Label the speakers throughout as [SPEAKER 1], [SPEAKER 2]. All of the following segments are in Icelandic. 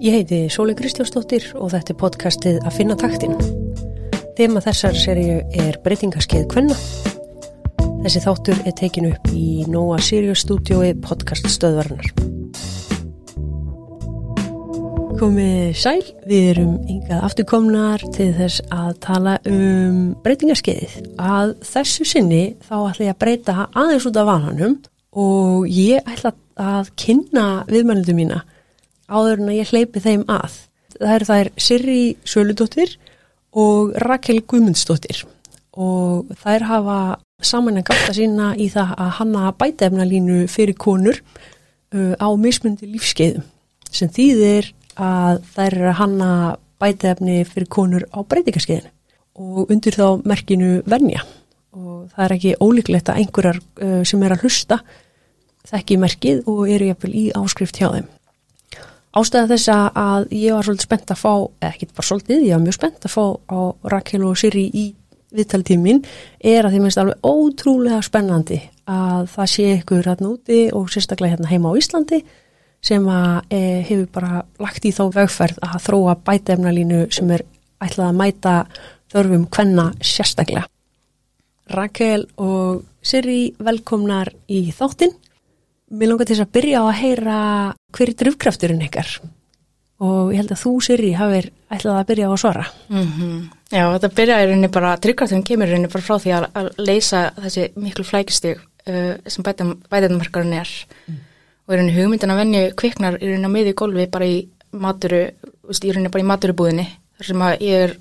[SPEAKER 1] Ég heiti Sóli Kristjánsdóttir og þetta er podcastið að finna taktin. Þema þessar serju er breytingaskeið Kvenna. Þessi þáttur er tekin upp í Nóa Sirius stúdiói podcast stöðvarinnar. Komið sæl, við erum yngað afturkomnar til þess að tala um breytingaskeiðið. Að þessu sinni þá ætla ég að breyta aðeins út af vananum og ég ætla að kynna viðmælundum mína áður en að ég hleypi þeim að. Það eru þær Sirri Söludóttir og Rakel Guðmundsdóttir og þær hafa saman að gafta sína í það að hanna bætefnalínu fyrir konur uh, á mismundi lífskeiðum sem þýðir að þær eru að hanna bætefni fyrir konur á breytingaskeiðinu og undir þá merkinu venja og það er ekki ólíklegt að einhverjar uh, sem er að hlusta þekki merkið og eru jafnvel í áskrift hjá þeim. Ástæða þess að ég var svolítið spennt að fá, eða ekki bara svolítið, ég var mjög spennt að fá á Rakel og Siri í viðtaltímin er að því minnst alveg ótrúlega spennandi að það sé ykkur hérna úti og sérstaklega hérna heima á Íslandi sem að e, hefur bara lagt í þá vegferð að þróa bætefnalínu sem er ætlað að mæta þörfum hvenna sérstaklega. Rakel og Siri velkomnar í þáttinn. Mér langar til þess að byrja á að heyra hver er drivkrafturinn ykkar og ég held að þú, Siri, hafið ætlað að byrja á að svara.
[SPEAKER 2] Mm -hmm. Já, þetta byrjaði rauninni bara, drivkrafturinn kemur rauninni bara frá því að, að leysa þessi miklu flækistig uh, sem bætefnumarkarinn er mm. og rauninni hugmyndin að venju kviknar rauninni að miði gólfi bara í maturu, í rauninni bara í maturubúðinni þar sem að ég er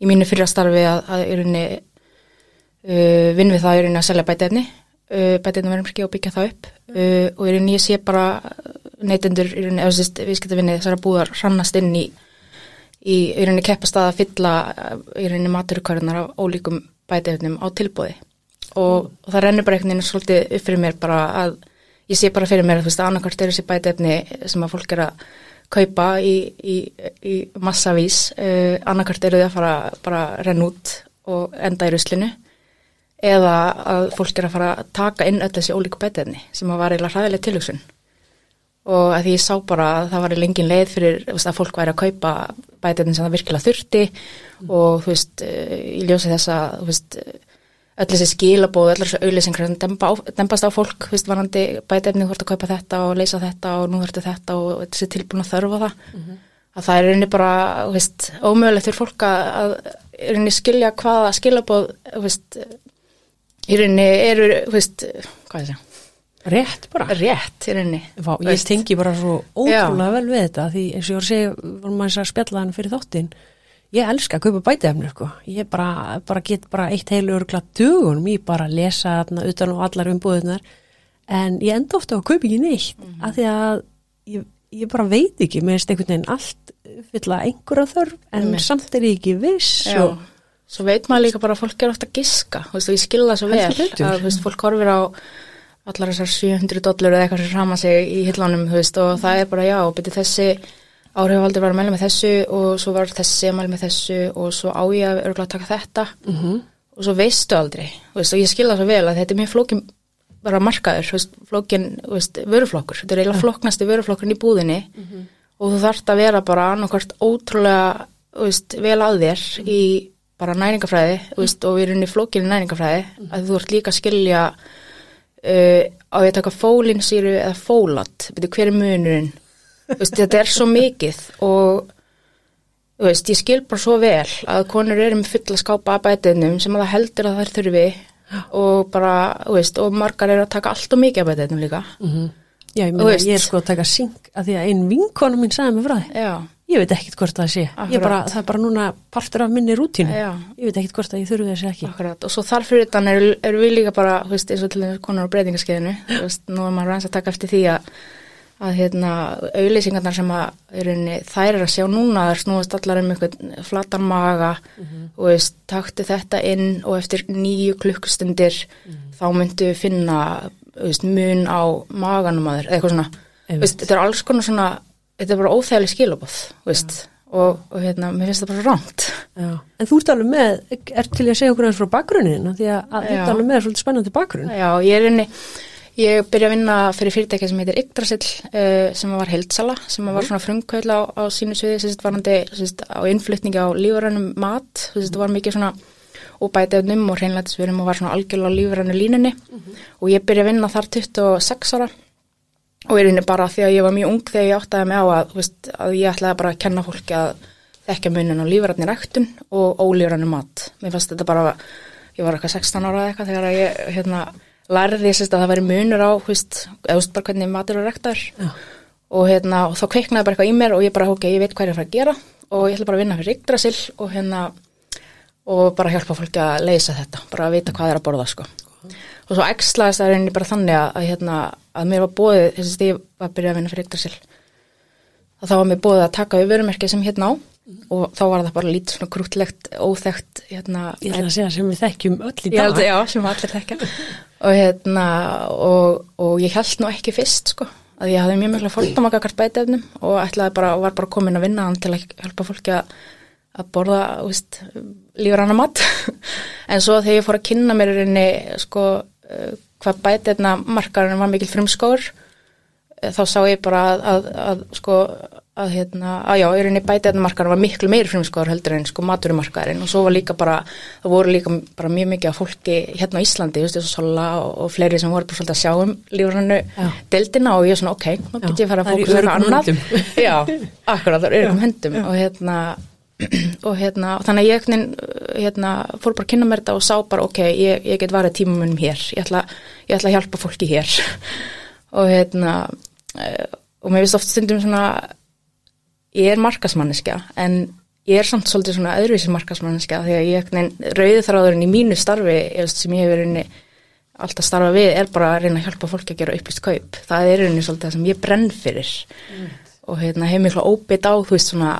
[SPEAKER 2] í mínu fyrrastarfi að, að í rauninni uh, vinn við það í rauninni að selja bætefni Uh, bætið verðum ekki að byggja það upp. Uh, og í rauninni ég sé bara neytendur í rauninni, eða viðskiptavinni þessara búðar hrannast inn í í rauninni keppast að fylla uh, í rauninni maturukörðunar af ólíkum bætiðöfnum á tilbúði og, og það rennur bara einhvern veginn svolítið upp fyrir mér bara að ég sé bara fyrir mér að þú veist að annarkvært er þessi bætiðöfni sem að fólk er að kaupa í, í, í massavís annarkvært eru þau að fara bara renn út og enda í ruslinu eða að fólk er að fara að taka inn öll þessi ólíku bætefni sem að var eiginlega hræðileg tilhugsun og að því ég sá bara að það var í lengin leið fyrir veist, að fólk væri að kaupa bætefni sem það virkilega þurfti mm. og þú veist, ég ljósi þess að veist, öll þessi skilabóð öll þessi auðlýsingar dempa dempast á fólk, þú veist, vanandi bætefni þú þurft að kaupa þetta og leysa þetta og nú þurftu þetta og þessi tilbúin að þörfa það mm -hmm. að það er einni bara, þú veist, ómögulegt í rauninni eru, þú veist, hvað er það?
[SPEAKER 1] Rétt bara.
[SPEAKER 2] Rétt, í rauninni.
[SPEAKER 1] Vá, ég veist. tengi bara svo ótrúlega Já. vel við þetta því eins og ég voru að segja, vorum maður að spjalla hann fyrir þáttinn, ég elska að kaupa bætefnir sko, ég bara, bara get bara eitt heilu örgla tugunum, ég bara lesa þarna utan og allar umbúðunar en ég enda ofta á að kaupa ekki neitt mm -hmm. af því að ég, ég bara veit ekki, mér finnst einhvern veginn allt fylla einhverja þörf en samt er ég ekki viss
[SPEAKER 2] Já. og Svo veit maður líka bara að fólk er ofta að giska, þú veist, og ég skilða svo vel að, þú veist, fólk horfir á allar þessar 700 dollur eða eitthvað sem rama sig í hillanum, þú veist, og það er bara já, beti þessi áhrifaldur var að melda með þessu og svo var þessi að melda með þessu og svo á ég að örgulega taka þetta mm -hmm. og svo veistu aldrei, þú veist, og ég skilða svo vel að þetta er mjög flókin bara markaður, þú veist, flókin, þú veist, vöruflokkur, þetta er eiginlega floknasti vöruflokkurinn í búðinni mm -hmm. og þú þarfst að vera bara annarkvært ótrúlega, þú veist, vel að þér í bara næringafræði mm. veist, og við erum í flókinu næringafræði mm. að þú ert líka að skilja uh, á að taka fólinsýru eða fólat, betur hver er munurinn veist, þetta er svo mikið og veist, ég skil bara svo vel að konur eru með fulla skápa að bætiðnum sem að það heldur að það er þurfi og bara, og margar eru að taka allt og mikið að bætiðnum líka
[SPEAKER 1] mm -hmm. Já, ég, meina, ég er sko að taka syng að því að einn vinkonu mín sagði mig frá því
[SPEAKER 2] Já
[SPEAKER 1] ég veit ekkit hvort það sé bara, það er bara núna partur af minni rútínu Já. ég veit ekkit hvort að ég þurfu þessi ekki
[SPEAKER 2] Akkurat. og svo þar fyrir þann eru er við líka bara veist, eins og til konar á breytingaskeiðinu nú er maður ræðins að taka eftir því að að hérna auðlýsingarnar sem að er unni, þær er að sjá núna þær snúast allar um einhvern flatan maga mm -hmm. og veist, takti þetta inn og eftir nýju klukkustundir mm -hmm. þá myndu finna veist, mun á maganum að þér, eitthvað svona þetta er alls konar svona þetta er bara óþægileg skilabóð og, og hérna, mér finnst það bara rámt
[SPEAKER 1] En þú ert alveg með er til að segja okkur aðeins frá bakgrunnin því að þú ert alveg með svolítið spennandi bakgrunn.
[SPEAKER 2] Já, ég er inni Ég byrja að vinna fyrir fyrirtæki sem heitir Yggdrasill uh, sem var heldsala, sem var svona frumkvöld á, á sínu sviði, sem varandi á innflutningi á lífurannum mat, það var mikið svona og bætiðnum og hreinlætisverðum og var svona algjörlega á lífurannu línunni. Mm -hmm. og ég byrja að vinna þar 26 ára og er inni bara því að ég var mjög ung þegar ég áttaði mig á að, veist, að ég ætlaði bara að kenna fólki að þekka munin á lífrannir ektun og ólífrannu mat. Mér fannst þetta bara, ég var eitthvað 16 ára eða eitthvað þegar ég hérna, lærði þess að það væri munur á, veist, eða veist bara hvernig matur er ektar og, hérna, og þá kveiknaði bara eitthvað í mér og ég bara, ok, ég veit hvað ég er að gera og ég ætla bara að vinna fyrir Yggdrasil og hérna og bara hjálpa fólki að leysa þetta, bara að vita hvað er að borða sko. Og svo ekslaðist það reyni bara þannig að, að, hérna, að mér var bóðið, þess að ég var að byrja að vinna fyrir Yggdrasil, að þá var mér bóðið að taka við vörumerkið sem hérna á og þá var það bara lítið svona krútlegt, óþægt, hérna.
[SPEAKER 1] Ég ætla að segja sem við þekkjum öll í dag.
[SPEAKER 2] Já, sem allir þekkja. og hérna, og, og ég held nú ekki fyrst sko, að ég hafði mjög mjög fólkdamakakart bætefnum og ætlaði bara, var bara komin að vinna til að hjálpa fólki að að borða, veist, lífur annar mat. En svo þegar ég fór að kynna mér einni, sko, uh, hvað bæti einna markarinn var mikil frumskór uh, þá sá ég bara að, að, að sko, að hérna, að já, einni bæti einna markarinn var miklu meiri frumskór heldur en sko maturumarkarinn og svo var líka bara, það voru líka bara mjög mikið af fólki hérna á Íslandi, just þessu Sola og, og fleiri sem voru bara svolítið að sjá um lífur hannu deildina og ég er svona, ok, nú get ég að fara að fókusa eitthvað annað. Já, akkurat, það eru um hendum og hérna og hérna, þannig að ég hérna, fór bara að kynna mér þetta og sá bara ok, ég, ég get varðið tímamunum hér. Ég ætla, ég ætla að hjálpa fólki hér. Og hérna eh, og mér finnst oft stundum svona ég er markasmanniska en ég er samt svolítið svona öðruvísi markasmanniska því að ég rauði þráðurinn í mínu starfi sem ég hefur reyni alltaf starfa við er bara að reyna að hjálpa fólki að gera upplýst kaup. Það er reyni svolítið það sem ég brenn fyrir. Mm. og hérna hef mér svona óbytt á þú veist svona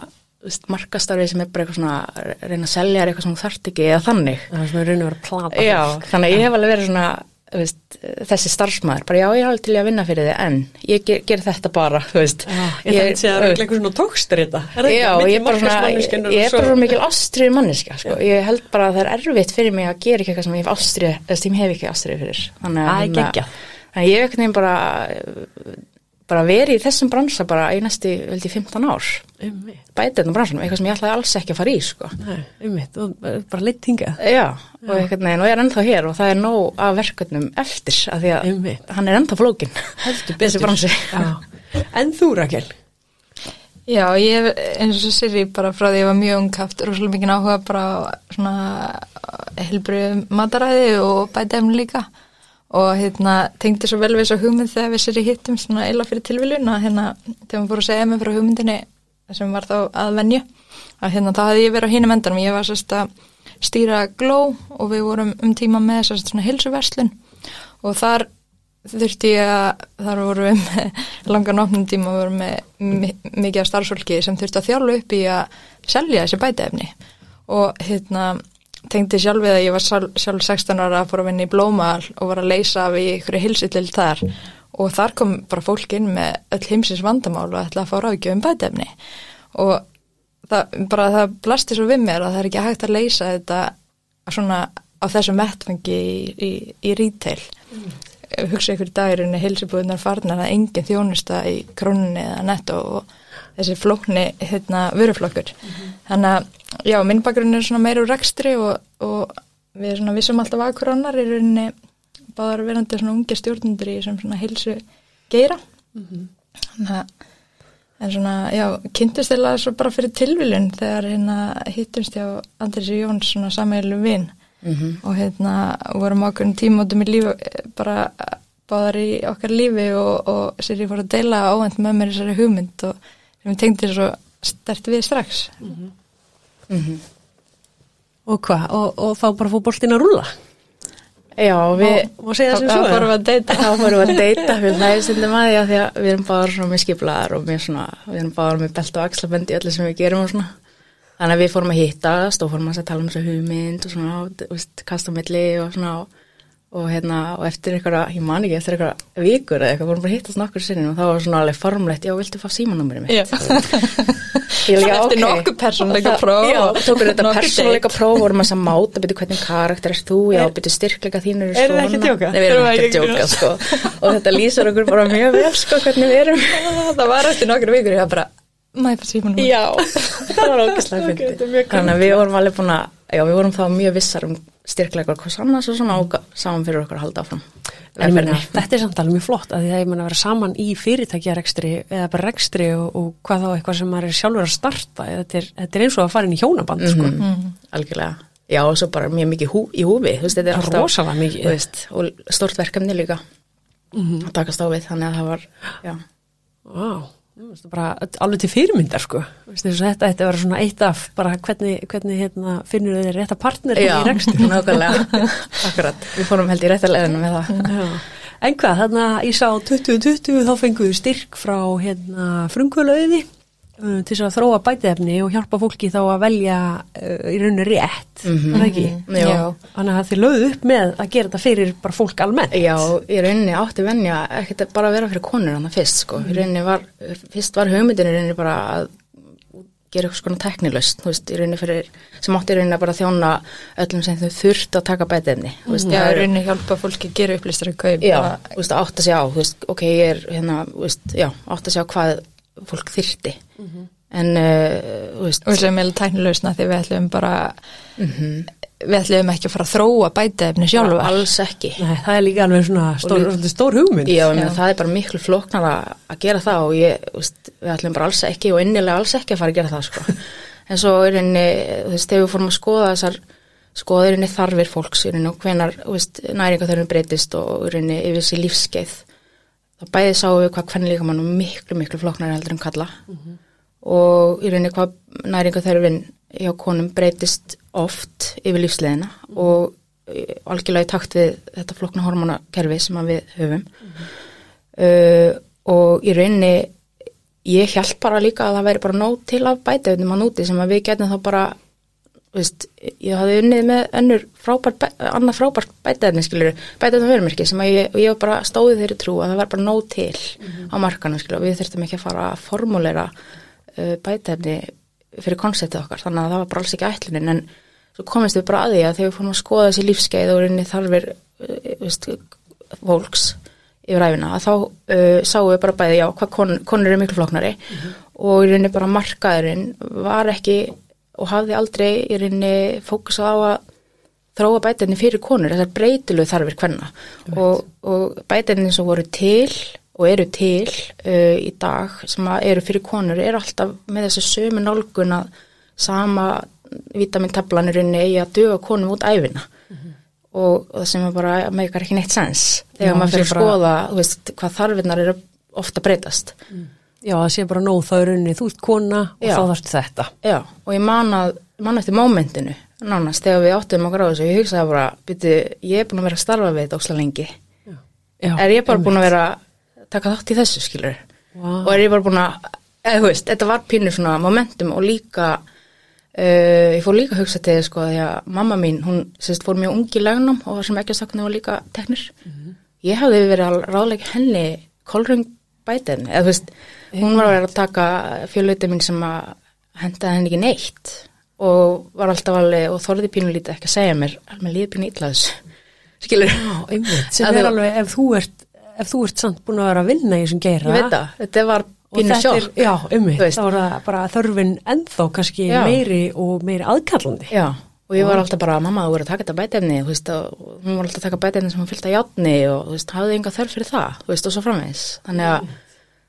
[SPEAKER 2] markastarfið sem er bara eitthvað svona að reyna að selja eitthvað sem þú þart ekki eða þannig.
[SPEAKER 1] Það er svona að reyna að vera að plata
[SPEAKER 2] já, þannig að ég hef alveg verið svona veist, þessi starfsmæður, bara já ég er alveg til að vinna fyrir þið en ég ger, ger þetta bara veist,
[SPEAKER 1] já, ég þarf að segja að það er eitthvað svona tókstur þetta
[SPEAKER 2] já, ég er bara svona ég er bara mikil ástriður manniska sko. ég held bara að það er erfitt fyrir mig að gera eitthvað sem ég hef ástrið, þess að ég hef ekki ástrið fyrir.
[SPEAKER 1] Þannig að,
[SPEAKER 2] að ég hef bara bara verið í þessum bransa bara í næsti, veldi, 15 ár bætið þessum bransunum, eitthvað sem ég ætlaði alls ekki að fara í sko.
[SPEAKER 1] Nei, ummitt, og bara leitt hingað
[SPEAKER 2] Já, Já. og eitthvað neginn, og ég er ennþá hér og það er nóg af verkefnum eftir af því að
[SPEAKER 1] Einmitt.
[SPEAKER 2] hann er ennþá flókin þessi bransi
[SPEAKER 1] En þú Rakel?
[SPEAKER 3] Já, ég eins og sér ég bara frá því að ég var mjög unghaft rosalega mikið áhuga bara svona helbriðu mataræði og bætið um líka og hérna tengdi svo vel við þessu hugmynd þegar við sér í hittum svona eila fyrir tilviljun að hérna þegar við fórum að segja mig frá hugmyndinni sem var þá að venju að hérna þá hafði ég verið á hínum endanum. Ég var sérst að stýra gló og við vorum um tíma með sérst svona hilsuverslun og þar þurfti ég að þar vorum við með langan opnum tíma og vorum með mikið af starfsfólki sem þurfti að þjálu upp í að selja þessi bætefni og hérna tengdi sjálf við að ég var sjálf 16 ára að fóra að vinna í Blómal og var að leysa í ykkur hilsill þar. Og þar kom bara fólk inn með öll heimsins vandamál og ætla að fá ráðgjöfum bætefni. Og það, bara það blasti svo við mér að það er ekki hægt að leysa þetta svona á þessum mettfangi í, í, í retail. Mm. hugsa ykkur dagirinni hilsibúðunar farnar að engin þjónusta í krónunni eða netto og þessi flókni hérna, vöruflokkur mm -hmm. þannig að já, minn bakgrunn er svona meira úr rekstri og, og við svona vissum alltaf að hver annar er rauninni báðar verandi svona unge stjórnundur í sem svona heilsu geira mm -hmm. þannig að en svona, já, kynntist eða svo bara fyrir tilviljun þegar hérna hittumst ég á Andris Jóns svona sameilu vinn mm -hmm. og hérna vorum okkur tímótum í lífi bara báðar í okkar lífi og, og sér ég fór að deila ávend með mér þessari hugmynd og sem ég tengdi svo stert við strax mm -hmm.
[SPEAKER 1] Mm -hmm. Og hvað? Og, og þá bara fór boltin að rúla?
[SPEAKER 2] Já, við
[SPEAKER 1] og, og þá
[SPEAKER 2] fórum við að deyta þá fórum við að deyta við hlæðisindum að því að, því að við erum svona með skiplaðar og við, svona, við erum bara með belt og axlabend í öllu sem við gerum og svona þannig að við fórum að hittast og fórum að tala um þessu hugmynd og svona, veist, kastamilli og svona og hérna, og eftir einhverja, ég man ekki, eftir einhverja vikur eða eitthvað, fórum bara hittast nokkur sinni og þá var svona alveg formlegt, já, viltu fá símanúmerið mitt Ég,
[SPEAKER 3] Eftir
[SPEAKER 2] ok.
[SPEAKER 3] nokkuð persónuleika
[SPEAKER 2] Og það-
[SPEAKER 3] próf
[SPEAKER 2] Já,
[SPEAKER 3] og
[SPEAKER 2] tókur þetta
[SPEAKER 3] nokkuð
[SPEAKER 2] persónuleika
[SPEAKER 3] date.
[SPEAKER 2] próf vorum að að máta, byrju hvernig karakter er þú, já, byrju styrkleika þínur
[SPEAKER 1] Eruð þið ekki að djóka?
[SPEAKER 2] Nei, við erum ekki
[SPEAKER 1] ekki
[SPEAKER 2] djóka, sko Og þetta lýsar okkur bara mjög vel, sko, hvernig við erum
[SPEAKER 3] Það var eftir nokkur vikur, ég bara, maður fyrir símanum.
[SPEAKER 2] Já, það var ógæslega fyndið.
[SPEAKER 1] er
[SPEAKER 2] Þannig að við vorum alveg búin að, já, við vorum þá mjög vissar um styrkleikar hvers annars og svona og sáum fyrir okkur að halda áfram. Velferðinni.
[SPEAKER 1] þetta er samt alveg mjög flott að því að ég meina að vera saman í fyrirtækjarekstri eða bara rekstri og, og hvað þá eitthvað sem maður er sjálfur að starta þetta er, þetta er eins og að fara inn í hjónaband sko.
[SPEAKER 2] Mhm, Algjörlega. Já, og svo bara mjög mikið hú, í húfi, þú veist, þetta er
[SPEAKER 1] Það er
[SPEAKER 2] alltaf.
[SPEAKER 1] rosalega mikið.
[SPEAKER 2] Veist, og stort verkefni líka að takast á við, þannig að það var, já.
[SPEAKER 1] Veistu bara alveg til fyrirmyndar sko að þetta ætti að vera svona eitt af bara hvernig, hvernig hérna, finnur þið rétta partner
[SPEAKER 2] Já, nákvæmlega. Akkurat. Við fórum held í réttaleginu með það.
[SPEAKER 1] Já. En hvað, þarna í sá 2020 þá fenguðu styrk frá hérna, frumkvölaauði uh, til þess að þróa bætiðefni og hjálpa fólki þá að velja uh, í rauninu rétt, mm -hmm. það ekki?
[SPEAKER 2] Já.
[SPEAKER 3] Já.
[SPEAKER 1] Þannig að þið lögðu upp með að gera þetta fyrir bara fólk almennt.
[SPEAKER 2] Já, í rauninni átti venja ekkert bara að vera fyrir konur hann fyrst sko. Í rauninni var, fyrst var hugmyndin í rauninni bara að gera eitthvað svona teknilöst, þú veist, í rauninni fyrir sem átti í rauninni að bara þjóna öllum sem þau þurft að taka bætiðni, þú veist,
[SPEAKER 3] Já,
[SPEAKER 2] það er-
[SPEAKER 3] rauninni hjálpa fólki að gera upplýstar í kaup.
[SPEAKER 2] já, þú veist, átt að sjá, þú veist, ok, ég er hérna, þú veist, já, átt að sjá hvað fólk þyrti, en uh, þú veist,
[SPEAKER 3] Og sem er tæknilausna því við ætlum bara, við ætlum ekki að fara að þróa bætaefni sjálfa.
[SPEAKER 2] alls ekki
[SPEAKER 1] Nei, það er líka alveg svona stór,
[SPEAKER 2] líka-
[SPEAKER 1] stór hugmynd.
[SPEAKER 2] Já, ég meina, það er bara miklu flóknar að gera það og ég, veist, við ætlum bara alls ekki og innilega alls ekki að fara að gera það, sko. en svo er henni, þú veist, þegar við fórum að skoða þessar, skoða er henni þarfir fólks, er og hvenar, næringa þau breytist og er yfir sér lífskeið. Það bæði sáum við hvað hvernig líka mann miklu, miklu flóknar heldur en kalla og í rauninni hvað næringaþörfin hjá konum breytist oft yfir lífsleðina og eh, algjörlega í takt við þetta flókna hormonakerfi sem að við höfum. Uh, og í rauninni ég held bara líka að það væri bara nóg til af bætaöfnum að núti sem að við getum þá bara veist, ég hafði unnið með önnur frábært, bæ- annað frábært bætaöfni skilur, bætaöfnum verðmerki sem að ég, og ég bara stóðið þeirri trú að það var bara nóg til á markanum skilur, og við þurftum ekki að fara að formulera uh, bætaöfni fyrir konseptið okkar, þannig að það var bara alls ekki ætlunin en svo komist við bara að því að þegar við fórum að skoða þessi lífskeið og rinni þarfir uh, fólks yfir æfina að þá uh, sáum við bara bæði já hvað kon, konur eru miklu flóknari og í rauninni bara markaðurinn var ekki og hafði aldrei í rauninni fókusað á að þróa bætinni fyrir konur, þessar breytilegu þarfir hvenna og, og bætinni sem voru til og eru til uh, í dag sem eru fyrir konur eru alltaf með þessu sömu nálgun að sama vitamintablan rauninni eigi að duga konum út æfina og, og það sem er bara meikar ekki neitt sens þegar
[SPEAKER 1] Já,
[SPEAKER 2] maður fyrir að skoða veist, hvað þarfinnar eru ofta breytast
[SPEAKER 1] Já, það sé bara nóg þá er unni, þú ert kona og
[SPEAKER 2] Já.
[SPEAKER 1] þá þarfst þetta.
[SPEAKER 2] Já, og ég man að man eftir mómentinu, nánast, þegar við áttum okkur á þessu, ég hugsaði bara, byrju, ég er búin að vera að starfa við þetta óslega lengi
[SPEAKER 1] Já,
[SPEAKER 2] er ég bara búin að vera að taka þátt í þessu, skilur
[SPEAKER 1] Vá.
[SPEAKER 2] og er ég bara búin að, eða þú veist, þetta var pínu svona momentum og líka uh, ég fór líka að hugsa til þess, sko, því að mamma mín, hún sérst fór mjög ungi lagnum og var sem ekki að sakna var líka teknir ég hafði verið að ráðleika henni kolröng bætefni, eða þú veist hún var að vera að taka fjölauti mín sem að hendaði henni ekki neitt og var alltaf alveg og þorði pínu lítið ekki að segja mér, alveg líði pínu ítla þessu skilur
[SPEAKER 1] sem er alveg, ef þú ert, ef þú ert samt búin að vera að vinna í þessum geira.
[SPEAKER 2] Ég veit það, þetta var pínu sjokk.
[SPEAKER 1] já,
[SPEAKER 2] veist.
[SPEAKER 1] þá er það bara þörfin ennþá kannski
[SPEAKER 2] Já.
[SPEAKER 1] meiri og meiri aðkallandi.
[SPEAKER 2] Já, og ég var alltaf bara, mamma, þú voru að taka þetta bætefni, þú veist, og hún var alltaf að taka bætefni sem hún fylgta játni og, þú veist, hafði enga þörf fyrir það, þú veist, og svo framvegis. Þannig að,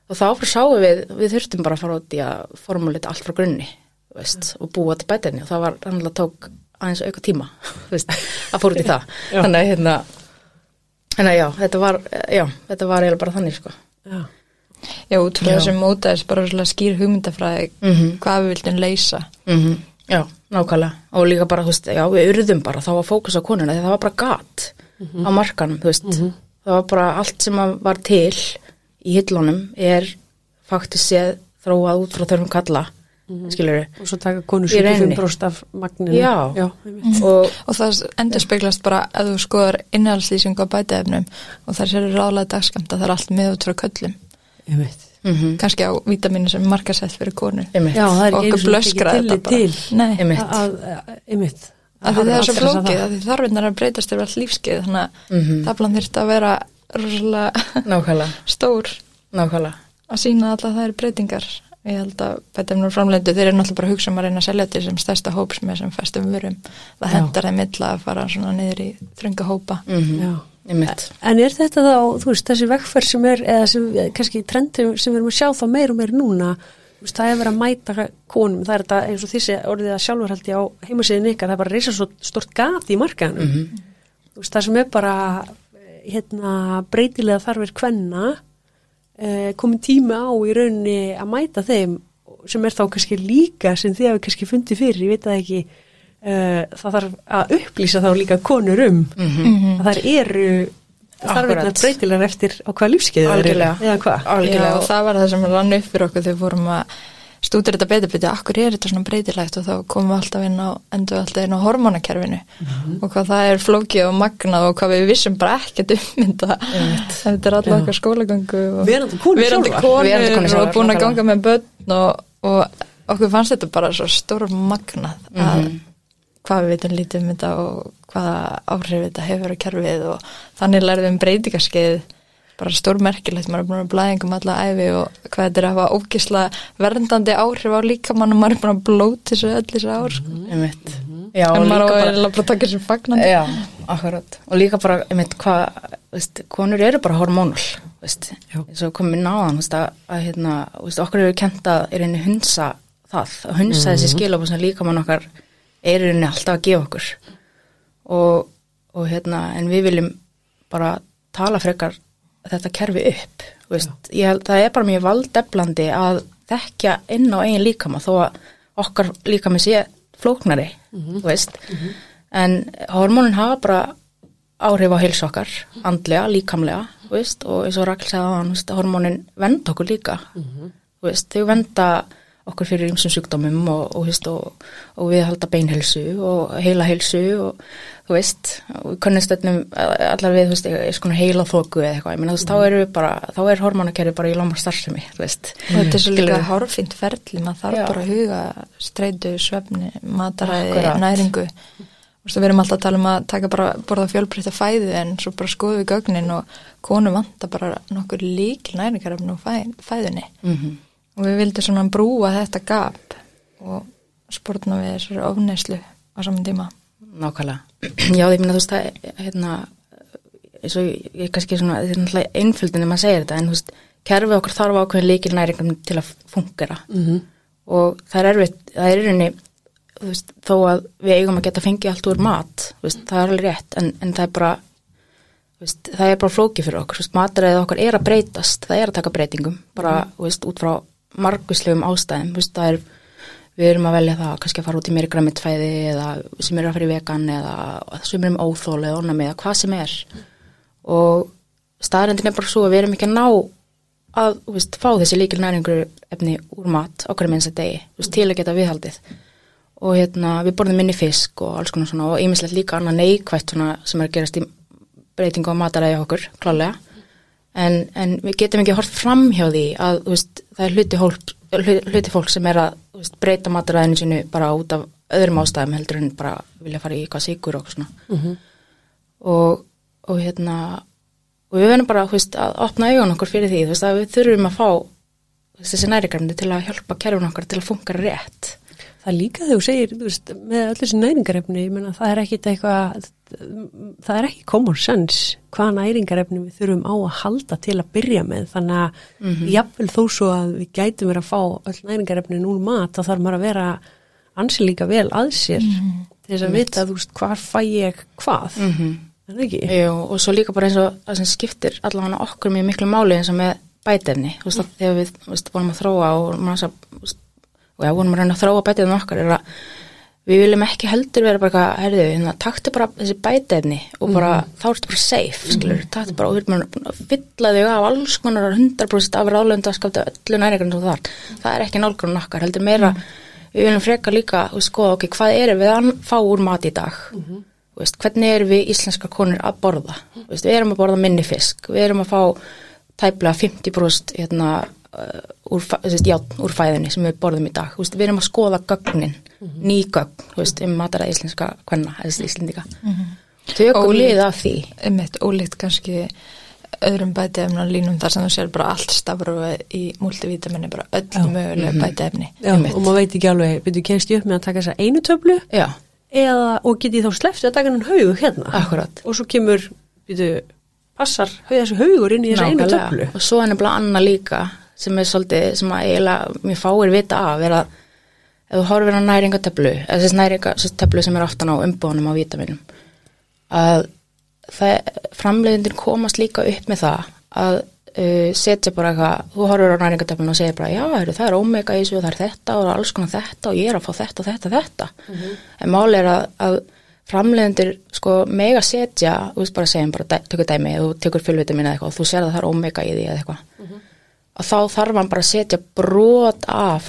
[SPEAKER 2] og þá fyrir sáum við, við þurftum bara að fara út í að formulita allt frá grunni, þú veist, og búa til bætefni og það var, að tók aðeins auka tíma, þú veist, að fóra út í það. Þannig að, hérna, að já, þetta var, já, þetta var eiginlega bara þannig, sko.
[SPEAKER 1] Já.
[SPEAKER 3] Já, út frá þessum mótaðis bara svolítið skýr hugmyndafræði
[SPEAKER 2] Mhm.
[SPEAKER 3] hvað við vildum leysa.
[SPEAKER 2] Mm Já, nákvæmlega og líka bara, þú veist, já, við urðum bara þá að fókusa á konuna því það var bara gat á markanum, þú veist það var bara allt sem að var til í hillunum er faktisk séð þróað út frá þörfum kalla mm skilur
[SPEAKER 1] Og svo taka
[SPEAKER 2] rauninni.
[SPEAKER 1] 75% af magninu.
[SPEAKER 2] Já.
[SPEAKER 1] Já, einmitt.
[SPEAKER 2] og
[SPEAKER 3] Og það endur speglast bara að þú skoðar innhalslýsingu á bætaefnum og þar sér ráðlega dagskamta það er allt með út frá köllum.
[SPEAKER 1] Einmitt.
[SPEAKER 2] Mhm.
[SPEAKER 3] kannski á vítaminu sem markasett fyrir
[SPEAKER 2] Einmitt.
[SPEAKER 1] Já, það er
[SPEAKER 3] og okkur blöskra þetta bara
[SPEAKER 1] til
[SPEAKER 3] Nei,
[SPEAKER 2] Einmitt.
[SPEAKER 1] að, að, einmitt
[SPEAKER 3] af því það er svo
[SPEAKER 1] að
[SPEAKER 3] flókið
[SPEAKER 1] það.
[SPEAKER 3] af því þarfinnar að breytast yfir all lífskeið þannig að
[SPEAKER 2] Mhm.
[SPEAKER 3] taflan þyrfti að vera
[SPEAKER 2] Nákvæmlega,
[SPEAKER 3] stór
[SPEAKER 2] nákvæmlega.
[SPEAKER 3] að sína alla þær breytingar ég held að bætefnur framlendu þeir eru náttúrulega bara að hugsa um að reyna að selja til sem stærsta hóps með sem festum vörum það hendar þeim illa að fara svona niður í þrönga hópa
[SPEAKER 2] Mm
[SPEAKER 1] Já. En er þetta þá, þú veist, þessi vekkferð sem er, eða sem, kannski trendi sem við erum að sjá þá meir og meir núna, það er verið að mæta konum, það er þetta eins og þessi orðið að sjálfur held ég á heimasíðin ykkar, það er bara reysa svo stort gat í markaðanum. Þú veist, það sem er bara, hérna, breytilega þarfir kvenna, eh, komin tíma á í rauninni að mæta þeim sem er þá kannski líka sem þið hafi kannski fundið fyrir, ég veit það ekki, það þarf að upplýsa þá líka konur um
[SPEAKER 2] Mhm.
[SPEAKER 1] að þær eru þarf
[SPEAKER 2] Akkurat.
[SPEAKER 1] þetta breytilegar eftir á hvað lífskeið þær eru,
[SPEAKER 2] Algjörlega.
[SPEAKER 1] eða hvað
[SPEAKER 3] Já,
[SPEAKER 2] Algjörlega.
[SPEAKER 3] og það var það sem rann upp fyrir okkur þegar við fórum að stúdur þetta betur betur, akkur er þetta svona breytilegt og þá komum við alltaf inn á, endur við alltaf inn á hormonakerfinu og hvað það er flókið og magnað og hvað við vissum bara ekkert ummynda þetta er alltaf okkar skólagöngu og
[SPEAKER 1] Verandi
[SPEAKER 3] Verandi konur og búin að ganga með börn og, og okkur fannst þetta bara svo stór magnað að
[SPEAKER 2] Mhm.
[SPEAKER 3] Hvað við veitum lítið um þetta og hvaða áhrif þetta hefur á kerfið og þannig lærðum við um breytingaskeið bara stórmerkilegt, maður er búin að blæðingum alla æfi og hvað þetta er að hafa ógisla verndandi áhrif á líkamann og maður er búin að blóti þessu öll þessu ár sko.
[SPEAKER 2] Einmitt. Já, og
[SPEAKER 3] en maður á
[SPEAKER 2] bara,
[SPEAKER 3] bara að taka þessu fagnandi
[SPEAKER 2] já, akkurat. Og líka bara, einmitt, hvað, veist, konur eru bara hormónal, veist,
[SPEAKER 1] Já.
[SPEAKER 2] eins og komin náðan, veist, að, að hérna, veist, okkur eru kent að er einni hunsa það, að hunsa þessi skilabú sem líka mann okkar er einni alltaf að gefa okkur. Og, og hérna, en við viljum bara tala frekar þetta kerfi upp, held, það er bara mjög valdeflandi að þekkja inn á eigin líkama þó að okkar líkami sé flóknari, þú veist, en hormónin hafa bara áhrif á heilsu okkar, andlega, líkamlega, veist, og eins og Rakl sagði að hormónin venda okkur líka, þú veist, þau venda okkur fyrir ymsum sjúkdómum og, og, veist, og, og við halda beinhelsu og heila helsu og þú veist, öllum allar við, þú veist, er svona heila þóku eða eitthvað, ég meina þú veist, þá eru við bara þá er hormónakerfi bara í lámar starfsemi, þú veist
[SPEAKER 3] og þetta er svo líka
[SPEAKER 2] Skilurðu?
[SPEAKER 3] hárfínt ferli maður þarf
[SPEAKER 2] Já.
[SPEAKER 3] bara að huga streitu, svefni, mataræði,
[SPEAKER 2] Akkurat.
[SPEAKER 3] næringu Þú veist, við erum alltaf að tala um að taka bara borða fjölbreytta fæðu en svo bara skoðum við gögnin og konu vanta bara nokkur líkil næringarefn og fæ, fæðunni
[SPEAKER 2] mm
[SPEAKER 3] og við vildum svona brúa þetta gap og spórna við þessari ofneislu á saman tíma
[SPEAKER 2] Nákvæmlega. Já, ég minna þú veist það, hérna, eins og ég, ég kannski svona, þetta er náttúrulega einföldin þegar maður segir þetta, en þú veist, kerfið okkur þarf ákveðin líkil næringum til að fungera
[SPEAKER 1] Mhm.
[SPEAKER 2] og það er erfitt, það er í rauninni, þú veist, þó að við eigum að geta fengið allt úr mat, þú veist, það er alveg rétt, en, en það er bara, veist, það er bara flókið fyrir okkur, veist, mataræðið okkar er að breytast, það er að taka breytingum, bara, þú veist, út frá margvíslegum ástæðum, þú veist, það er, við erum að velja það kannski að fara út í meiri græmitfæði eða sem eru að fara í vegan eða sem eru um óþól eða onnami eða hvað sem er. Og staðrendin er bara svo að við erum ekki að ná að þú veist, fá þessi líkil næringur efni úr mat okkur með eins að degi þú veist, til að geta viðhaldið. Og hérna, við borðum minni fisk og alls konar svona og ýmislegt líka annað neikvætt svona sem er að gerast í breytingu á mataræði okkur, klálega en, en við getum ekki hort fram hjá því að veist, það er hluti, hólp, hluti, fólk sem er að veist, breyta mataræðinu sínu bara út af öðrum ástæðum heldur en bara vilja fara í eitthvað sigur og svona. Og, og hérna og við verðum bara veist, að opna augun okkur fyrir því veist, að við þurfum að fá þessi næringarni til að hjálpa kerfin okkar til að funka rétt.
[SPEAKER 1] Það líka þegar þú segir, þú veist, með öll þessi næringarefni, það er ekkit eitthvað, það er ekki common sense hvaða næringarefni við þurfum á að halda til að byrja með, þannig að
[SPEAKER 2] Mhm.
[SPEAKER 1] jafnvel þó svo að við gætum verið að fá öll næringarefnin úr mat, þá þarf maður að vera ansi líka vel að sér til þess að vita, þú veist, hvar fæ ég hvað,
[SPEAKER 2] mm -hmm.
[SPEAKER 1] það ekki?
[SPEAKER 2] Jú, og svo líka bara eins og það sem skiptir allavega okkur mjög miklu máli eins og með bætefni, þú veist, að þegar við veist, vorum að þróa og og já, vorum að reyna að þróa bætefni okkar er að við viljum ekki heldur vera bara eitthvað, herðu, hérna, taktu bara þessi bætefni og bara, þá ertu bara safe, skilur, taktu bara og við erum búin að fylla þig af alls konar 100% af ráðlönda að skapta öllu næringarinn svo þar, það er ekki nálgrunn okkar, heldur meira, við viljum freka líka, veist, skoða, ok, hvað erum við að fá úr mat í dag, Þú veist, hvernig erum við íslenska konur að borða? Þú veist, við erum að borða minni fisk við erum að fá tæplega 50% hérna, úr, fa- þú veist, já, úr fæðinni sem við borðum í dag, þú veist, við erum að skoða gögnin, ný gögn, þú veist, um mataræði íslenska kvenna, eða íslendika tökum
[SPEAKER 3] Ólíkt.
[SPEAKER 2] lið af því
[SPEAKER 3] einmitt ólíkt kannski öðrum bætiefna línum þar sem þú sér bara allt stafrúi í multivitamini, bara öll
[SPEAKER 1] Já.
[SPEAKER 3] möguleg bætiefni.
[SPEAKER 1] Já,
[SPEAKER 2] Einmitt.
[SPEAKER 1] og maður veit ekki alveg, byrju, kemst ég upp með að taka þessa einu töflu
[SPEAKER 2] já,
[SPEAKER 1] eða, og get ég þá sleppti að taka hennan haug hérna
[SPEAKER 2] Akkúrat.
[SPEAKER 1] og svo kemur, byrju, passar þessi haugur inn í þessa einu töflu
[SPEAKER 2] og svo er nefnilega annað líka sem er svolítið, sem að eiginlega mér fáir vita af, er að ef þú horfir á næringatöflu, eða þessi næringatöflu sem er aftan á umbúðunum á vítaminum að framleiðindir komast líka upp með það að uh, setja bara eitthvað, þú horfir á næringatöflun og segir bara, já, heru, það er omega í þessu og það er þetta og alls konar þetta og ég er að fá þetta, þetta, þetta. En máli er að, að framleiðendur sko mega setja, þú veist bara segjum bara, tökur dæmi, þú tekur fullvitamin eða eitthvað og þú sér að það er omega í því eða eitthvað að þá þarf hann bara að setja brot af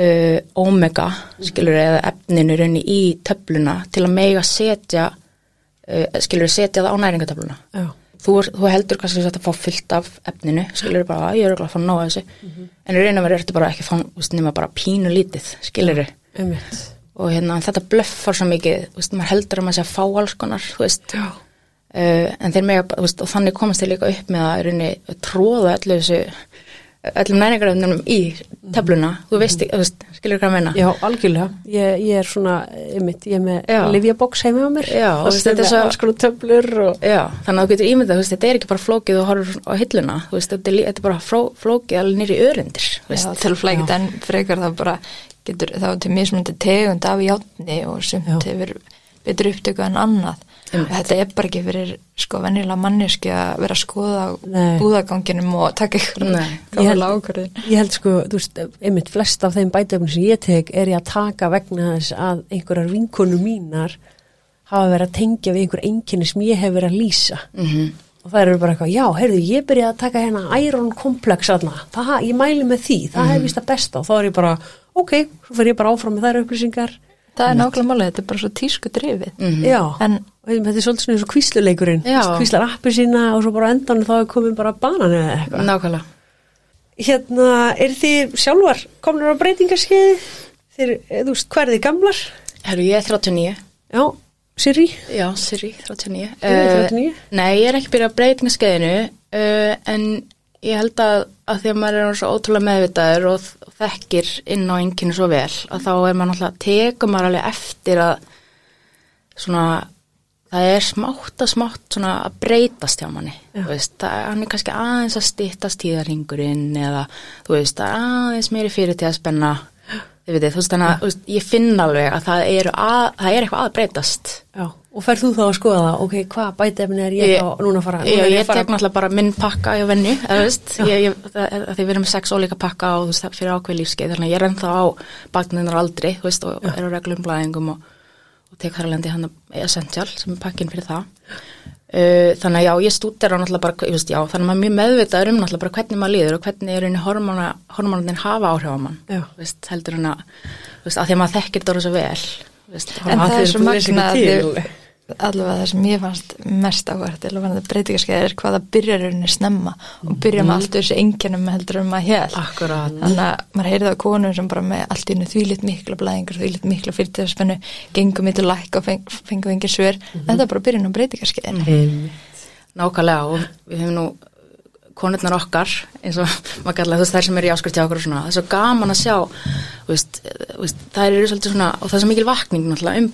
[SPEAKER 2] uh, omega, skilur eða efninu raunni í töfluna til að mega setja uh, skilur setja það á næringatöfluna
[SPEAKER 1] Já,
[SPEAKER 2] þú, er, þú heldur kannski að þetta fá fullt af efninu, skilur bara, ég er örugglega að fá nóg af þessu. En í raun og verið ertu bara ekki að fá nema bara pínu lítið, skilur
[SPEAKER 1] einmitt.
[SPEAKER 2] Og hérna þetta blöffar svo mikið, þú veist, maður heldur að maður sé að fá alls konar, þú veist.
[SPEAKER 1] Já,
[SPEAKER 2] uh, en þeir mega, þú veist, og þannig komast þeir líka upp með að í rauninni tróða öllu þessu öllum næringaröfnum í töfluna, þú veist, þú veist skilur hvað að menna
[SPEAKER 1] Já, algjörlega. Ég, ég er svona, einmitt, ég er með livjaboks heima á mér.
[SPEAKER 2] Já,
[SPEAKER 1] og þetta
[SPEAKER 2] þetta er svo-
[SPEAKER 1] alls konar töflur og...
[SPEAKER 2] Já, þannig að þú getur ímyndað, þú veist, þetta er ekki bara flókið og horfur á hilluna, þú veist, þetta er, þetta er bara fró, flókið alveg nýri veist.
[SPEAKER 3] til flækit en frekar þá bara getur þá til mismundi tegund af játni og
[SPEAKER 1] Já.
[SPEAKER 3] hefur betur upptöku en annað. Þetta er bara ekki fyrir sko venjulega manneski að vera að skoða
[SPEAKER 1] Nei.
[SPEAKER 3] búðaganginum og taka ykkur
[SPEAKER 1] held-
[SPEAKER 3] ákvörðin.
[SPEAKER 1] Ég held sko, þú veist, einmitt flest af þeim bætöfnum sem ég tek er ég að taka vegna þess að einhverjar vinkonu mínar hafa verið að tengja við einhver einkenni sem ég hef verið að lýsa.
[SPEAKER 2] Mm
[SPEAKER 1] Og það eru bara eitthvað, já, heyrðu, ég byrjaði að taka hérna Iron Complex aðna, það, ég mæli með því, það hef vist að besta og þá er ég bara, ok, svo fer ég bara áfram með þær upplýsingar.
[SPEAKER 3] Það er nákvæmlega málið, þetta er bara svo tísku drifið.
[SPEAKER 2] Mhm.
[SPEAKER 1] Já,
[SPEAKER 3] En
[SPEAKER 1] þetta er svolítið svona eins og kvísluleikurinn, kvíslar appi sína og svo bara á endan þá er komin bara banan eða eitthvað.
[SPEAKER 2] Nákvæmlega.
[SPEAKER 1] Hérna, er þið sjálfar komnir á breytingarskeiði? Þið, eh, þú veist, hvað er þið gamlar?
[SPEAKER 2] Herru, ég er 39.
[SPEAKER 1] Já, Siri?
[SPEAKER 2] Já, Siri, 39.
[SPEAKER 1] Þú er
[SPEAKER 2] Eh,
[SPEAKER 1] 39?
[SPEAKER 2] Nei, ég er ekki byrjað að breytingaskeiðinu uh, en ég held að, að því að maður er svo ótrúlega meðvitaður og, þekkir inn á einnkynni svo vel að þá er maður náttúrulega, tekur maður alveg eftir að svona það er smátt að smátt svona að breytast hjá manni. Veist, það, hann er kannski aðeins að styttast tíðarhingurinn eða þú veist, aðeins meiri fyrir til að spenna. Þið veitir, þú veist, þannig að ég finn alveg að það að, það er eitthvað að breytast.
[SPEAKER 1] Já, og ferð þú þá að skoða það, ok, hvað bætefni er ég,
[SPEAKER 2] Ég-
[SPEAKER 1] þá núna að fara?
[SPEAKER 2] Já,
[SPEAKER 1] núna er
[SPEAKER 2] ég
[SPEAKER 1] að fara-
[SPEAKER 2] tek náttúrulega bara minn pakka í ég, ég, að því við erum með sex ólíka pakka og þú veist, fyrir ákveð lífskeið, þannig að ég er ennþá á bakninnar aldri, þú veist, og er á reglum blæðingum og, og tek þar alveg hann essential sem er pakkin fyrir það. Uh, þannig að já, ég stútir á náttúrulega bara, ég veist, já, þannig að maður er mjög meðvitaður um náttúrulega bara hvernig maður líður og hvernig er einu hormóna, hormónin hafa áhrif á mann,
[SPEAKER 1] Já.
[SPEAKER 2] veist, heldur hann að, veist, að því að maður þekkir þetta orðið svo vel, veist,
[SPEAKER 3] En það er svo
[SPEAKER 1] að
[SPEAKER 3] magna að þau, allavega það sem ég fannst mest áhvert til að verða breytingarskeið er hvað það byrjar rauninni snemma og byrja með allt þessu einkennum heldur um að.
[SPEAKER 2] Akkurat.
[SPEAKER 3] Þannig að maður heyrði á konum sem bara með allt í hennu þvílitt mikla blæðingar, þvílitt mikla fyrirtæðspennu, gengum til læk og feng, fengum engin svör. Þetta er bara byrjun á breytingarskeið.
[SPEAKER 2] Nákvæmlega og við hefum nú konurnar okkar eins og maður kallar þess þær sem eru í áskrift hjá okkur og svona, það er svo gaman að sjá veist, þú veist, það eru svolítið svona og það er svo mikil vakning náttúrulega um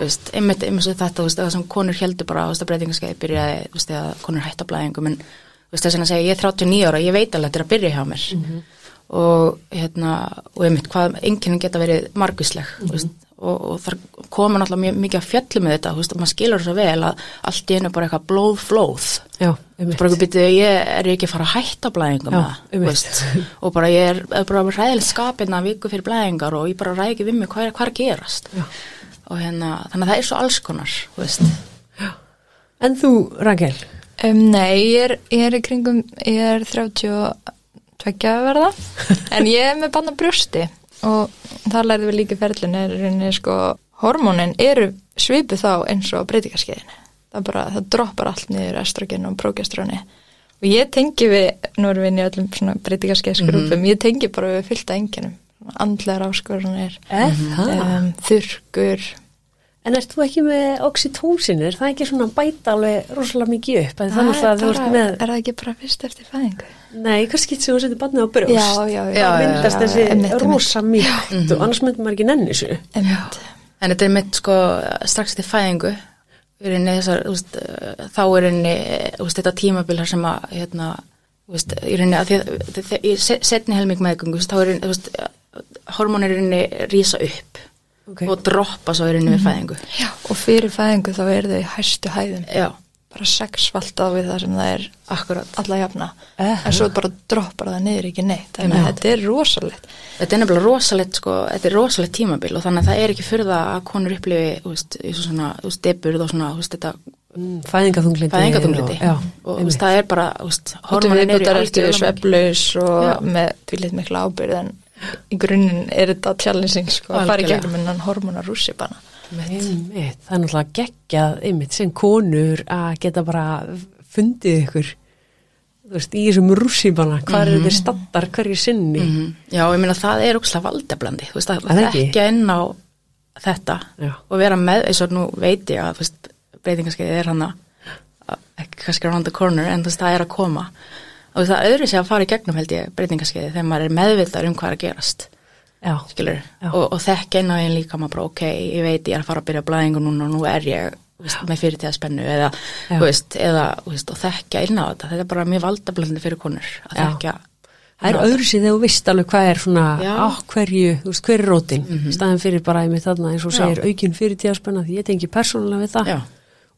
[SPEAKER 2] veist, einmitt, einmitt svo þetta veist, það sem konur heldur bara að breytingaskeiði byrjaði að konur hætta blæðingum en þess að segja, ég er 39 ára, ég veit alveg að þetta er að byrja hjá mér. Og hérna, og einmitt hvað enginn geta verið margvísleg þú veist, og, og þar koma náttúrulega mjög mikið að fjallu með þetta, og maður skilur svo vel að allt í einu bara eitthvað blóðflóð.
[SPEAKER 1] Já.
[SPEAKER 2] Bara eitthvað býtið, ég er ekki að fara að hætta blæðingum
[SPEAKER 1] Já,
[SPEAKER 2] með það, þú
[SPEAKER 1] einmitt.
[SPEAKER 2] veist, og bara ég er, er bara ræðilegt skapina viku fyrir blæðingar og ég bara ræði ekki við mig hvað er, hvað er að gerast
[SPEAKER 1] Já.
[SPEAKER 2] og hérna, þannig að það er svo alls konar, þú veist
[SPEAKER 1] En þú, Rangel?
[SPEAKER 3] Um, nei, ég er, ég er í kringum, ég er 32 að verða, en ég er með banna brjósti og það lærði við líka í ferlinu, er sko, hormónin eru svipu þá eins og breytingarskeiðinu. Það bara, það droppar allt niður estrogen og prógestroni og ég tengi við, nú erum við inn í öllum svona breytingarskeiðsgrúpum, ég tengi bara við fylgta enginum, andlegar áskorunir
[SPEAKER 1] Er
[SPEAKER 3] um, þurrkur
[SPEAKER 1] En ert þú ekki með oxytósin? Er það ekki svona að bæta alveg rosalega mikið upp? En þannig að þú ert með,
[SPEAKER 3] er það ekki bara fyrst eftir fæðingu?
[SPEAKER 1] nei, sem þú setur barnið á brjóst?
[SPEAKER 3] Já, já, já.
[SPEAKER 1] Það
[SPEAKER 2] Já, já,
[SPEAKER 1] myndast
[SPEAKER 3] já,
[SPEAKER 1] þessi rosa og annars myndum maður ekki nenni þessu.
[SPEAKER 2] En þetta er mitt sko strax til fæðingu þessar, veist, uh, þá er þú veist, þetta tímabil þar sem að, hérna, veist, í rauninni að því að þi- þi- í se- setni helming meðgöngu, þá er rauninni, þú veist, hormónir í rauninni rísa upp
[SPEAKER 1] Ok.
[SPEAKER 2] og droppa svo í rauninni við fæðingu.
[SPEAKER 3] Já, og fyrir fæðingu þá er þau hæstu hæðum
[SPEAKER 2] Já,
[SPEAKER 3] bara sexfalt á við það sem það er
[SPEAKER 2] akkurat.
[SPEAKER 3] alla jafna
[SPEAKER 1] Eh.
[SPEAKER 3] en svo bara droppar það niður ekki neitt þannig að þetta er rosalegt
[SPEAKER 2] Þetta er nefnilega rosalegt, sko, þetta er rosalegt tímabil og þannig að það er ekki fyrir það að konur upplifi, þú veist, í svo svona, þú veist, deburð og svona, þú veist, þetta
[SPEAKER 1] Mm, Fæðingaþunglindi.
[SPEAKER 2] fæðingatungliti.
[SPEAKER 1] Já,
[SPEAKER 2] og þú veist, það er bara, þú veist,
[SPEAKER 3] og þú
[SPEAKER 2] hormónin eru í algjörlega-
[SPEAKER 3] sveflaus og
[SPEAKER 2] Já.
[SPEAKER 3] með tvílit mikla ábyrð en í grunninn er þetta challenging sko að fara í gegnum innan hormona rússi bara
[SPEAKER 1] Einmitt, það er náttúrulega geggjað einmitt sem konur að geta bara fundið ykkur veist, í þessum rússíbana hvað eru þeir stattar hverju sinni
[SPEAKER 2] Mhm. Já, ég meina það er ókslega valdablandi, þú veist, að
[SPEAKER 1] það ekki?
[SPEAKER 2] þekkja inn á þetta
[SPEAKER 1] Já.
[SPEAKER 2] og vera með, eins og nú veit ég að, þú veist, breytingarskeiði er hann að, ekki kannski around the corner, en þú veist, það er að koma og það öðru sig að fara í gegnum, held ég, breytingarskeiði þegar maður er meðvitað um hvað er að gerast. Og, og þekkja inn á einn líka maður bara, ok, ég veit ég er að fara að byrja blæðingu núna og nú er ég, veist, með fyrirtíðaspennu eða, veist, eða, veist, og þekkja inn á þetta, þetta er bara mjög valdablandi fyrir konur að þekkja
[SPEAKER 1] það er öðru sér þegar þú veist alveg hvað er svona á hverju, þú veist, hver er rótin. Mm
[SPEAKER 2] Mhm.
[SPEAKER 1] staðan fyrir bara einmitt þarna eins og segir aukin fyrir tíðaspenna því ég tengi persónulega við það.
[SPEAKER 2] Já.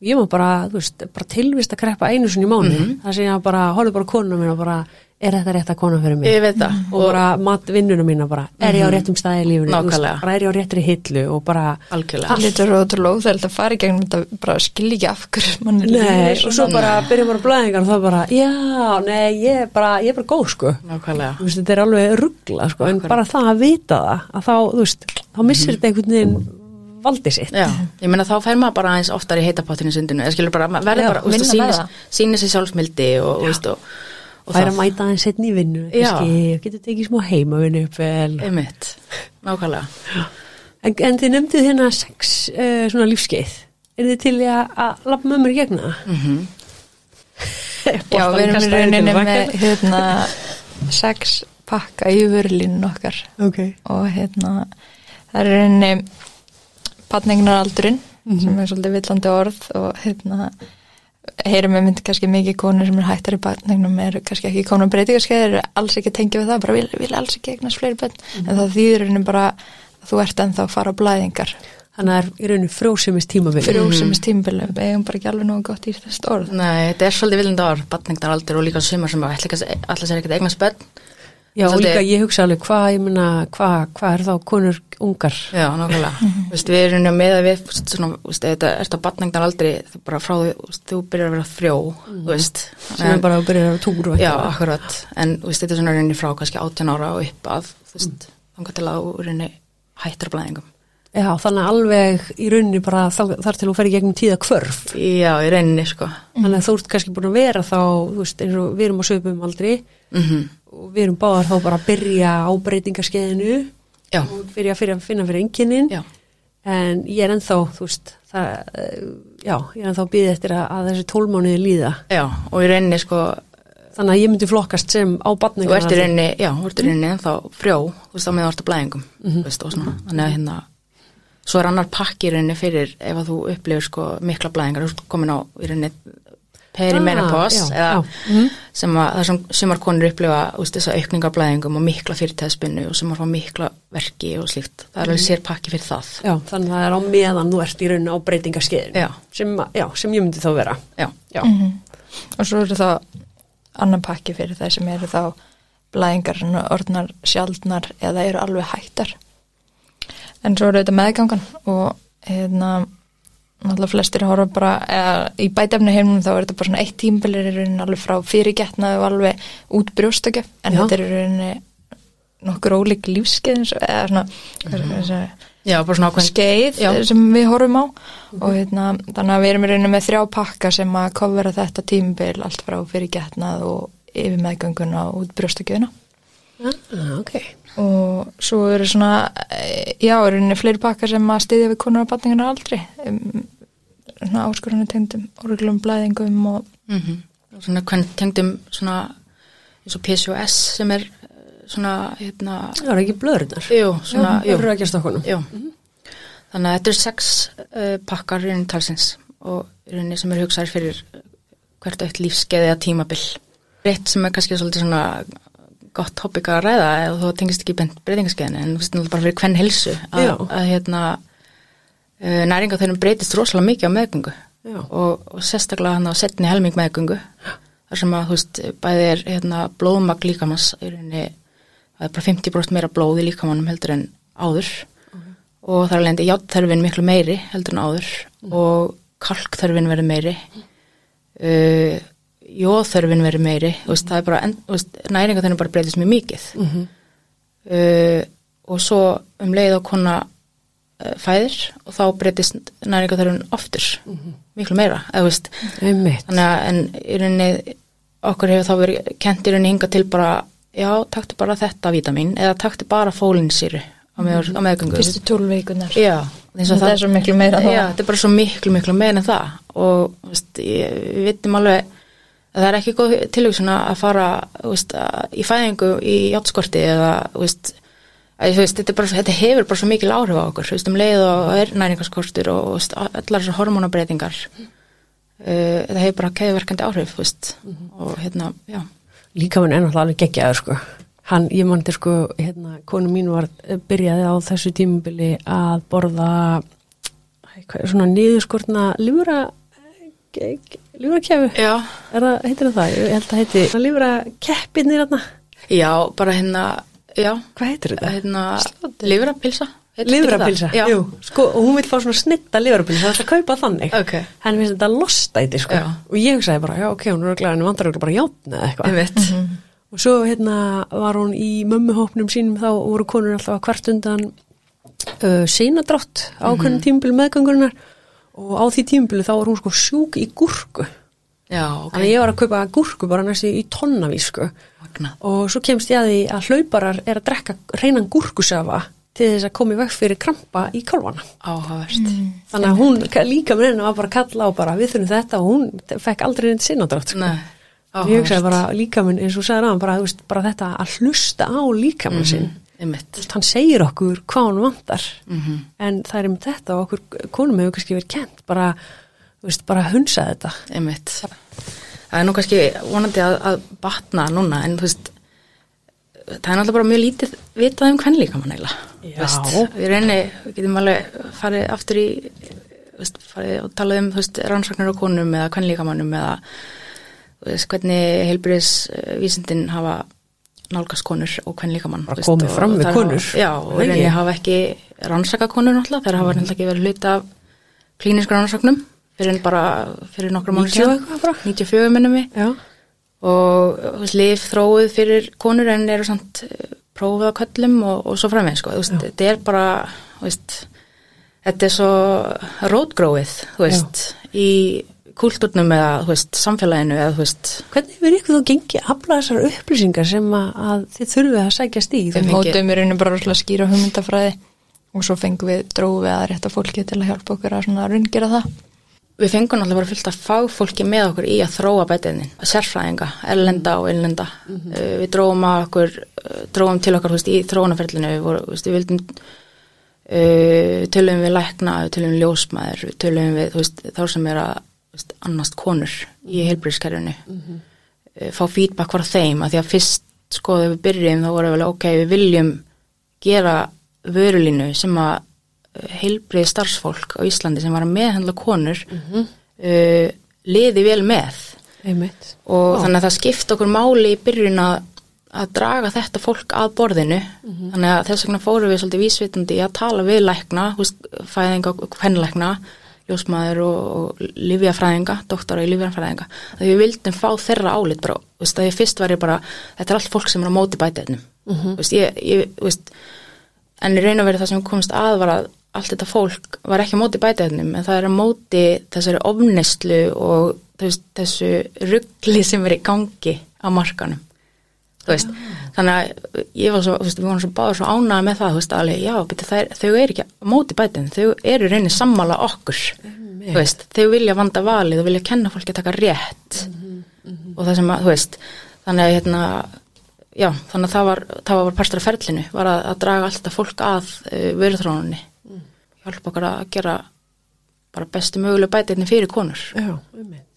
[SPEAKER 1] Og ég má bara, þú veist, bara tilvist að kreppa einu sinni í mánu,
[SPEAKER 2] Mhm.
[SPEAKER 1] það sem ég bara horfðu bara konuna mín og bara, er þetta rétt að kona fyrir mig?
[SPEAKER 2] Ég veit það.
[SPEAKER 1] Og bara mat vinnuna mína bara, er ég á réttum staði í lífinu,
[SPEAKER 2] Nákvæmlega.
[SPEAKER 1] bara er ég á réttri hillu? Og bara
[SPEAKER 2] algjörlega.
[SPEAKER 3] Það lítur ótrúlega óþægild að fara í gegnum þetta bara skilja ekki af hverju mann er
[SPEAKER 1] Nei,
[SPEAKER 3] líður
[SPEAKER 1] og svo bara byrjum bara blæðingar og þá bara, já, nei, ég er bara, ég er bara góð, sko.
[SPEAKER 2] Nákvæmlega.
[SPEAKER 1] Þú veist, þetta er alveg ruggla, sko, en bara það að vita það, að þá, þú veist, þá missir þetta einhvern veginn valdi sitt.
[SPEAKER 2] Já, ég meina þá fær maður bara aðeins oftar í heitapottinu sundinu, ég skilur bara, maður verður bara, sína,
[SPEAKER 3] það.
[SPEAKER 2] sína sér sjálfsmildi og, og, veist, og, og
[SPEAKER 1] Það er að mæta aðeins setni í vinnu, kannski, getur tekið smá heimavinnu upp.
[SPEAKER 2] Einmitt, nákvæmlega.
[SPEAKER 1] En, en þið nefndið hérna sex uh, svona lífskeið. Er þið til í að, mér í gegna?
[SPEAKER 2] Mm
[SPEAKER 3] Já, við erum í rauninni með hérna sex pakka í vörlínu okkar
[SPEAKER 1] Ok.
[SPEAKER 3] og hérna það er í rauninni patningnaraldurinn sem er svolítið villandi orð og hérna heyrum við mynd kannski mikið konur sem er hættar í patningnum er kannski ekki konum. Breytingarskeið er alls ekki tengið við það, bara vil, vil alls ekki eignast fleiri bönn, en það þýður í rauninni bara að þú ert ennþá að fara á blæðingar.
[SPEAKER 1] Þannig að það er í rauninu frjósumist tímabili.
[SPEAKER 3] frjósumist tímbilum, við eigum bara ekki alveg nógu gott í þess orð.
[SPEAKER 2] Nei, þetta er svolítið viljandi ár, batningnar aldur og líka sumar sem að alltaf sér ekkert eignar spönn.
[SPEAKER 1] Já, og líka ég hugsa alveg hvað, ég meina, hvað, hvað er þá konur ungar?
[SPEAKER 2] Já, nákvæmlega. Þú veist, við erum með að við, veist, svona, þú veist, þetta ert á batningnar aldri, þú bara frá því, þú byrjar að vera frjó, þú veist.
[SPEAKER 1] sem er bara að byrja að túra og
[SPEAKER 2] Já, akkurat, en þú veist, þetta er svona rauninni frá kannski 18 ára og upp að, þú veist, þangar til að þú rauninni hættir að blæðingum.
[SPEAKER 1] Já, þannig alveg í rauninni bara þar til þú fer í gegnum tíða kvörf.
[SPEAKER 2] Já, í rauninni, sko.
[SPEAKER 1] Þannig að þú ert kannski búin að vera þá, þú veist, eins og við erum á söpum aldrei
[SPEAKER 2] Mm
[SPEAKER 1] og við erum báðar þá bara að byrja á breytingarskeiðinu
[SPEAKER 2] Já,
[SPEAKER 1] og byrja að finna fyrir enginnin.
[SPEAKER 2] já,
[SPEAKER 1] En ég er ennþá, þú veist, það, eh, já, ég er ennþá býða eftir að, að þessi tólmánuði líða.
[SPEAKER 2] já, og í rauninni, sko,
[SPEAKER 1] Þannig að ég myndi flokkast sem á
[SPEAKER 2] þú
[SPEAKER 1] batningar.
[SPEAKER 2] ert í rauninni, já, þú ert í rauninni ennþá frjó, þú veist, svo er annar pakki í rauninni fyrir ef að þú upplifir, sko, mikla blæðingar, þú ert komin á, í rauninni, perimenopause,
[SPEAKER 1] Ah. Mhm.
[SPEAKER 2] sem að það sem sumar konur upplifa, þú veist, þessa aukninga blæðingum og mikla fyrirtæðspinnu og sumar fá mikla verki og slíkt, það er alveg sér pakki fyrir það.
[SPEAKER 1] Já, þannig að það er á meðan þú ert í rauninni á breytingarskeiðinu.
[SPEAKER 2] Já.
[SPEAKER 1] Sem, sem ég myndi þá vera.
[SPEAKER 2] Já,
[SPEAKER 1] Já.
[SPEAKER 3] og svo eru þá annan pakki fyrir það sem eru þá blæðingar orðnar sjaldnar eða eru alveg hættar en svo eru þetta meðgangan og hérna náttúrulega flestir horfa bara eða, í bætefni heimum þá er þetta bara svona eitt tímbilir í rauninni alveg frá fyrirgetnaðu og alveg út brjóstökja en
[SPEAKER 1] Já.
[SPEAKER 3] þetta er í rauninni nokkur ólík lífskeið eða svona mm -hmm.
[SPEAKER 2] Já,
[SPEAKER 3] skeið
[SPEAKER 2] Já.
[SPEAKER 3] sem við horfum á og hérna, þannig að við erum í rauninu með þrjá pakka sem að kofera þetta tímabil allt frá fyrir getnað og yfir meðgönguna og út brjóstakjöðuna
[SPEAKER 1] ah, ok
[SPEAKER 3] og svo eru svona já, í rauninni fleiri pakkar sem að styðja við konar á batningunar aldrei um, svona áskorunni tengdum orglum blæðingum og
[SPEAKER 2] Mm Svona hvern tengdum svona eins og PCOS sem er eh, svona, hérna,
[SPEAKER 1] það er ekki
[SPEAKER 2] svona, jú,
[SPEAKER 1] eru ekki að stokkunum
[SPEAKER 2] jú. Þannig að þetta er sex uh, pakkar í rauninni talsins og í rauninni sem er hugsaðir fyrir hvert aukt lífskeið eða tímabil. Reitt sem er kannski svolítið svona gott topic að ræða eða þú tengist ekki bent breytingaskeiðinu en þú veist náttúrulega bara fyrir hvern helsu að, að hérna uh, næringa þeirnum breytist rosalega mikið á meðgöngu. Og, og sérstaklega hann á setni helming meðgöngu þar sem að þú veist bæði er hérna, blóðmagn líkamanns það er bara 50% meira blóð í líkamannum heldur en áður. Og þar alveg játþörfin miklu meiri heldur en áður og kalkþörfin verður meiri. Uh, jóþörfin verður meiri. Veist, það er bara, næringa þennan bara breytist mjög mikið. Uh, og svo um leið á kona uh, fæðir og þá breytist næringa þennan aftur miklu meira, eða veist.
[SPEAKER 1] Einmitt.
[SPEAKER 2] Þannig að en í rauninni okkur hefur þá verið kent í rauninni hinga til bara já, taktu bara þetta vítamin eða taktu bara fólinsýru á, með, á meðgöngu.
[SPEAKER 3] Fyrstu tólf veikunar
[SPEAKER 2] já, eins og
[SPEAKER 3] þetta er svo miklu meira en
[SPEAKER 2] já,
[SPEAKER 3] það
[SPEAKER 2] þetta er bara svo miklu, miklu meira en það. Og veist, ég, við vitum alveg það er ekki góð tilvísun að fara veist, að, í fæðingu í játtskorti eða veist, að, veist, þetta, bara, þetta hefur bara svo mikil áhrif á okkur um leið og er næringarskortur og allar þessar hormónabreitingar uh, það hefur bara keðverkandi áhrif þú veist, og hérna, já.
[SPEAKER 1] Líka minn er náttúrulega alveg geggjaður sko. Hann, ég mandi sko, hérna konu mín var, byrjaði á þessu tímubili að borða svona niðurskortna lífra er það, heitir það það? Ég held að heiti lífrakeppinir hérna,
[SPEAKER 2] já, bara hérna já,
[SPEAKER 1] hvað heitir þetta?
[SPEAKER 2] hérna það? já,
[SPEAKER 1] jú, sko, og hún vil fá svona snitta livrapilsa, það er að kaupa þannig.
[SPEAKER 2] Ok,
[SPEAKER 1] hann finnst þetta lostæti sko. Og ég hugsaði bara, já ok, hún er glæðin vantar örugglega bara játna eða eitthvað.
[SPEAKER 2] Einmitt.
[SPEAKER 1] Og svo hérna var hún í mömmuhópnum sínum þá voru konur alltaf að hvert undan uh, seinadrátt ákveðin mm tímubili meðgangurinnar og á því tímubili þá var hún sko sjúk í gúrku.
[SPEAKER 2] Já, ok,
[SPEAKER 1] þannig að ég var að kaupa gúrku bara næstu í tonnavís sko.
[SPEAKER 2] Magnað.
[SPEAKER 1] Og svo kemst ég að því að hlauparar er að drekka reynan gúrkusafa til þess að koma í veg fyrir krampa í kálvana
[SPEAKER 2] áhugavert.
[SPEAKER 1] Þannig að hún líka með henni var bara að kalla á bara við þurfum þetta og hún fekk aldrei reynd sinadrátt sko.
[SPEAKER 2] Nei,
[SPEAKER 1] ég hugsaði bara líkaminn eins og sagði hann bara, bara þetta að hlusta á líkaminn sinn.
[SPEAKER 2] einmitt
[SPEAKER 1] Þú veist, hann segir okkur hvað hann vantar.
[SPEAKER 2] Mhm.
[SPEAKER 1] en það er um þetta og okkur konum hefur kannski verið kent bara, veist, bara hunsa þetta.
[SPEAKER 2] Einmitt. Það er nú kannski vonandi að, að batna núna en þú veist það er náttúrulega bara mjög lítið vitað um hvern líka mann við reyni, við getum alveg farið aftur í farið og talað um rannsóknir á konum eða hvern líka mannum eða hvernig heilbriðis vísindin hafa nálgast konur og hvern líka mann
[SPEAKER 1] Bara komið fram við konur.
[SPEAKER 2] já, og reyni hafa ekki rannsaka konur náttúrulega, þeir hafa náttúrulega ekki verið hluta af klíniska rannsóknum fyrir bara fyrir nokkra mánu
[SPEAKER 1] 90 eitthvað bara?
[SPEAKER 2] 94 minnum við.
[SPEAKER 1] Já,
[SPEAKER 2] og lif þróið fyrir konur en eru samt eh, prófið á köllum og, og svo framvegð sko. Þetta er bara veist, þetta er svo rótgróið í kúlturnum eða þú veist, samfélaginu eða þú veist,
[SPEAKER 1] hvernig verið ykkur þá gengið að afla þessar upplýsingar sem að, að þið þurfið að sækjast í?
[SPEAKER 3] Við mótum í rauninu bara rosalega skýra hugmyndafræði og svo fengum við drófið að rétta fólki til að hjálpa okkur að svona runngera það.
[SPEAKER 2] Við fengum náttúrulega bara fyllt að fagfólki með okkur í að þróa bætiðnin, sérfræðinga, ellenda og innlenda. uh, við drófum að okkur, uh, drófum til okkar þú veist, í þróunaferlinu, við, voru, þú veist, við vildum uh, tölum við lækna, við tölum við ljósmaður, við tölum við þú veist, þá sem er að þú veist, annast konur í heilbríðskerfinu. uh, fá feedback frá þeim, að því að fyrst sko þegar við byrjum þá voru við vel ok, við viljum gera vörulínu sem að heilbrið starfsfólk á Íslandi sem var að meðhandla konur uh, liði vel með.
[SPEAKER 1] Einmitt.
[SPEAKER 2] Og þannig að það skipta okkur máli í byrjun að, að draga þetta fólk að borðinu. Þannig að þess vegna fórum við svolítið vísvitandi að tala við lækna, húst, fæðinga og hvernlækna, ljósmaður og, og livjafræðinga, doktora í livjafræðinga, að við vildum fá þeirra álit bara, veist, að ég fyrst var ég bara þetta er allt fólk sem er á móti bætiðnum mm -hmm. veist, ég, ég, veist en í raun og verið það sem komst að var að allt þetta fólk var ekki á móti bætaefnum en það er á móti þessari ofneslu og þessu ruggli sem er í gangi á markanum veist, þannig að ég var svo, veist, við vorum svo báður svo ánæða með það, veist, alveg, já, beti, er, þau eru ekki á móti bætin, þau eru reynir sammála okkur, veist þau vilja vanda valið og vilja kenna fólki að taka rétt. Og það sem að, þannig að hérna, já, þannig að það var það var parstur af ferlinu, var að, að draga allt þetta fólk að uh, vöruþrónunni hjálpa okkar að gera bara bestu mögulega bætinni fyrir konur.
[SPEAKER 1] Já, einmitt.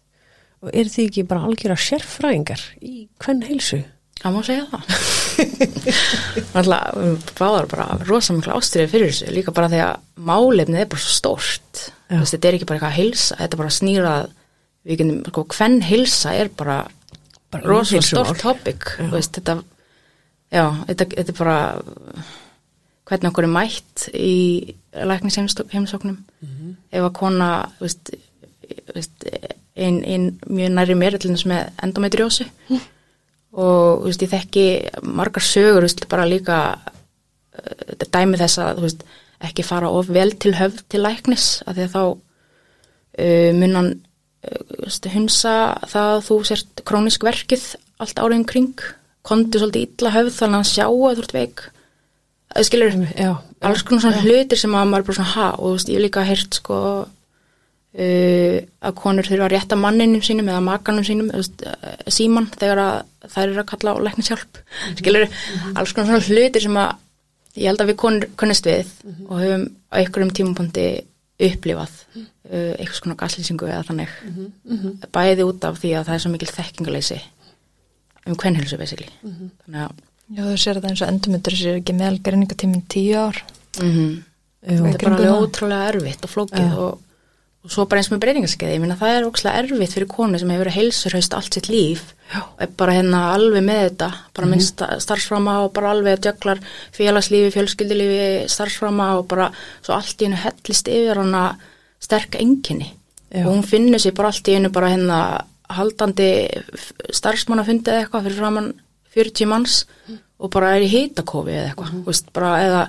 [SPEAKER 1] Og eru þið ekki bara algjöra sérfræðingar í hvern heilsu?
[SPEAKER 2] Það má segja það. Alltaf, báðar bara rosamikla ástriði fyrir þessu, líka bara því að málefnið er bara svo stórt. Veist, þetta er ekki bara eitthvað hilsa, þetta er bara snýrað, við getum, sko, hvern hilsa er bara,
[SPEAKER 1] Bara lýðheilsumál.
[SPEAKER 2] stórt topic.
[SPEAKER 1] Já.
[SPEAKER 2] Veist, þetta, já, þetta, þetta er bara hvernig okkur er mætt í læknisheimsóknum.
[SPEAKER 1] Mhm.
[SPEAKER 2] Ef að kona, veist, veist, ein, ein mjög næri þess með endometriósi og þú veist, ég þekki margar sögur, þú veist, bara líka uh, þetta dæmi þess að þú veist, ekki fara of vel til höfð til læknis, af því að þá uh, mun hann uh, þú veist, hunsa það að þú sért krónisk verkið allt árið um kring kondi svolítið illa höfð þannig að sjá að þú ert veik. Það skilur
[SPEAKER 1] Já,
[SPEAKER 2] alls konar svona hlutir sem að maður bara svona ha? Og þú veist, ég hef líka heyrt sko uh, að konur þurfa að rétta manninum sínum eða makanum sínum veist, uh, síman þegar að þær eru að kalla á læknishjálp. Skilur, alls konar svona hlutir sem að ég held að við konur kunnist við og höfum á einhverjum tímapunkti upplifað uh, eitthvað svona gaslýsingu eða þannig. Bæði út af því að það er svo mikil þekkingaleysi um kvenhilsu basically. Þannig að
[SPEAKER 3] Já, þú sér þetta eins og endurmyndur sér ekki meðal greiningatíminn tíu ár.
[SPEAKER 2] mm
[SPEAKER 1] Jú.
[SPEAKER 2] þetta er bara
[SPEAKER 3] það.
[SPEAKER 2] ótrúlega erfitt og flókið og, og svo bara eins með breytingarskeið ég minna það er ókslega erfitt fyrir konu sem hefur verið heilsurhaust allt sitt líf
[SPEAKER 1] Já.
[SPEAKER 2] og er bara hérna alveg með þetta bara minn sta- starfsframa og bara alveg að jöklar félagslífi, fjölskyldilífi starfsframa og bara svo allt í hennu hellist yfir hana sterk enginni og hún finnur sér bara allt í hennu bara hérna haldandi starfsmannafundi eða eitthvað fyrir framann 40 manns og bara er í hitakofi eða eitthvað, mm veist, bara eða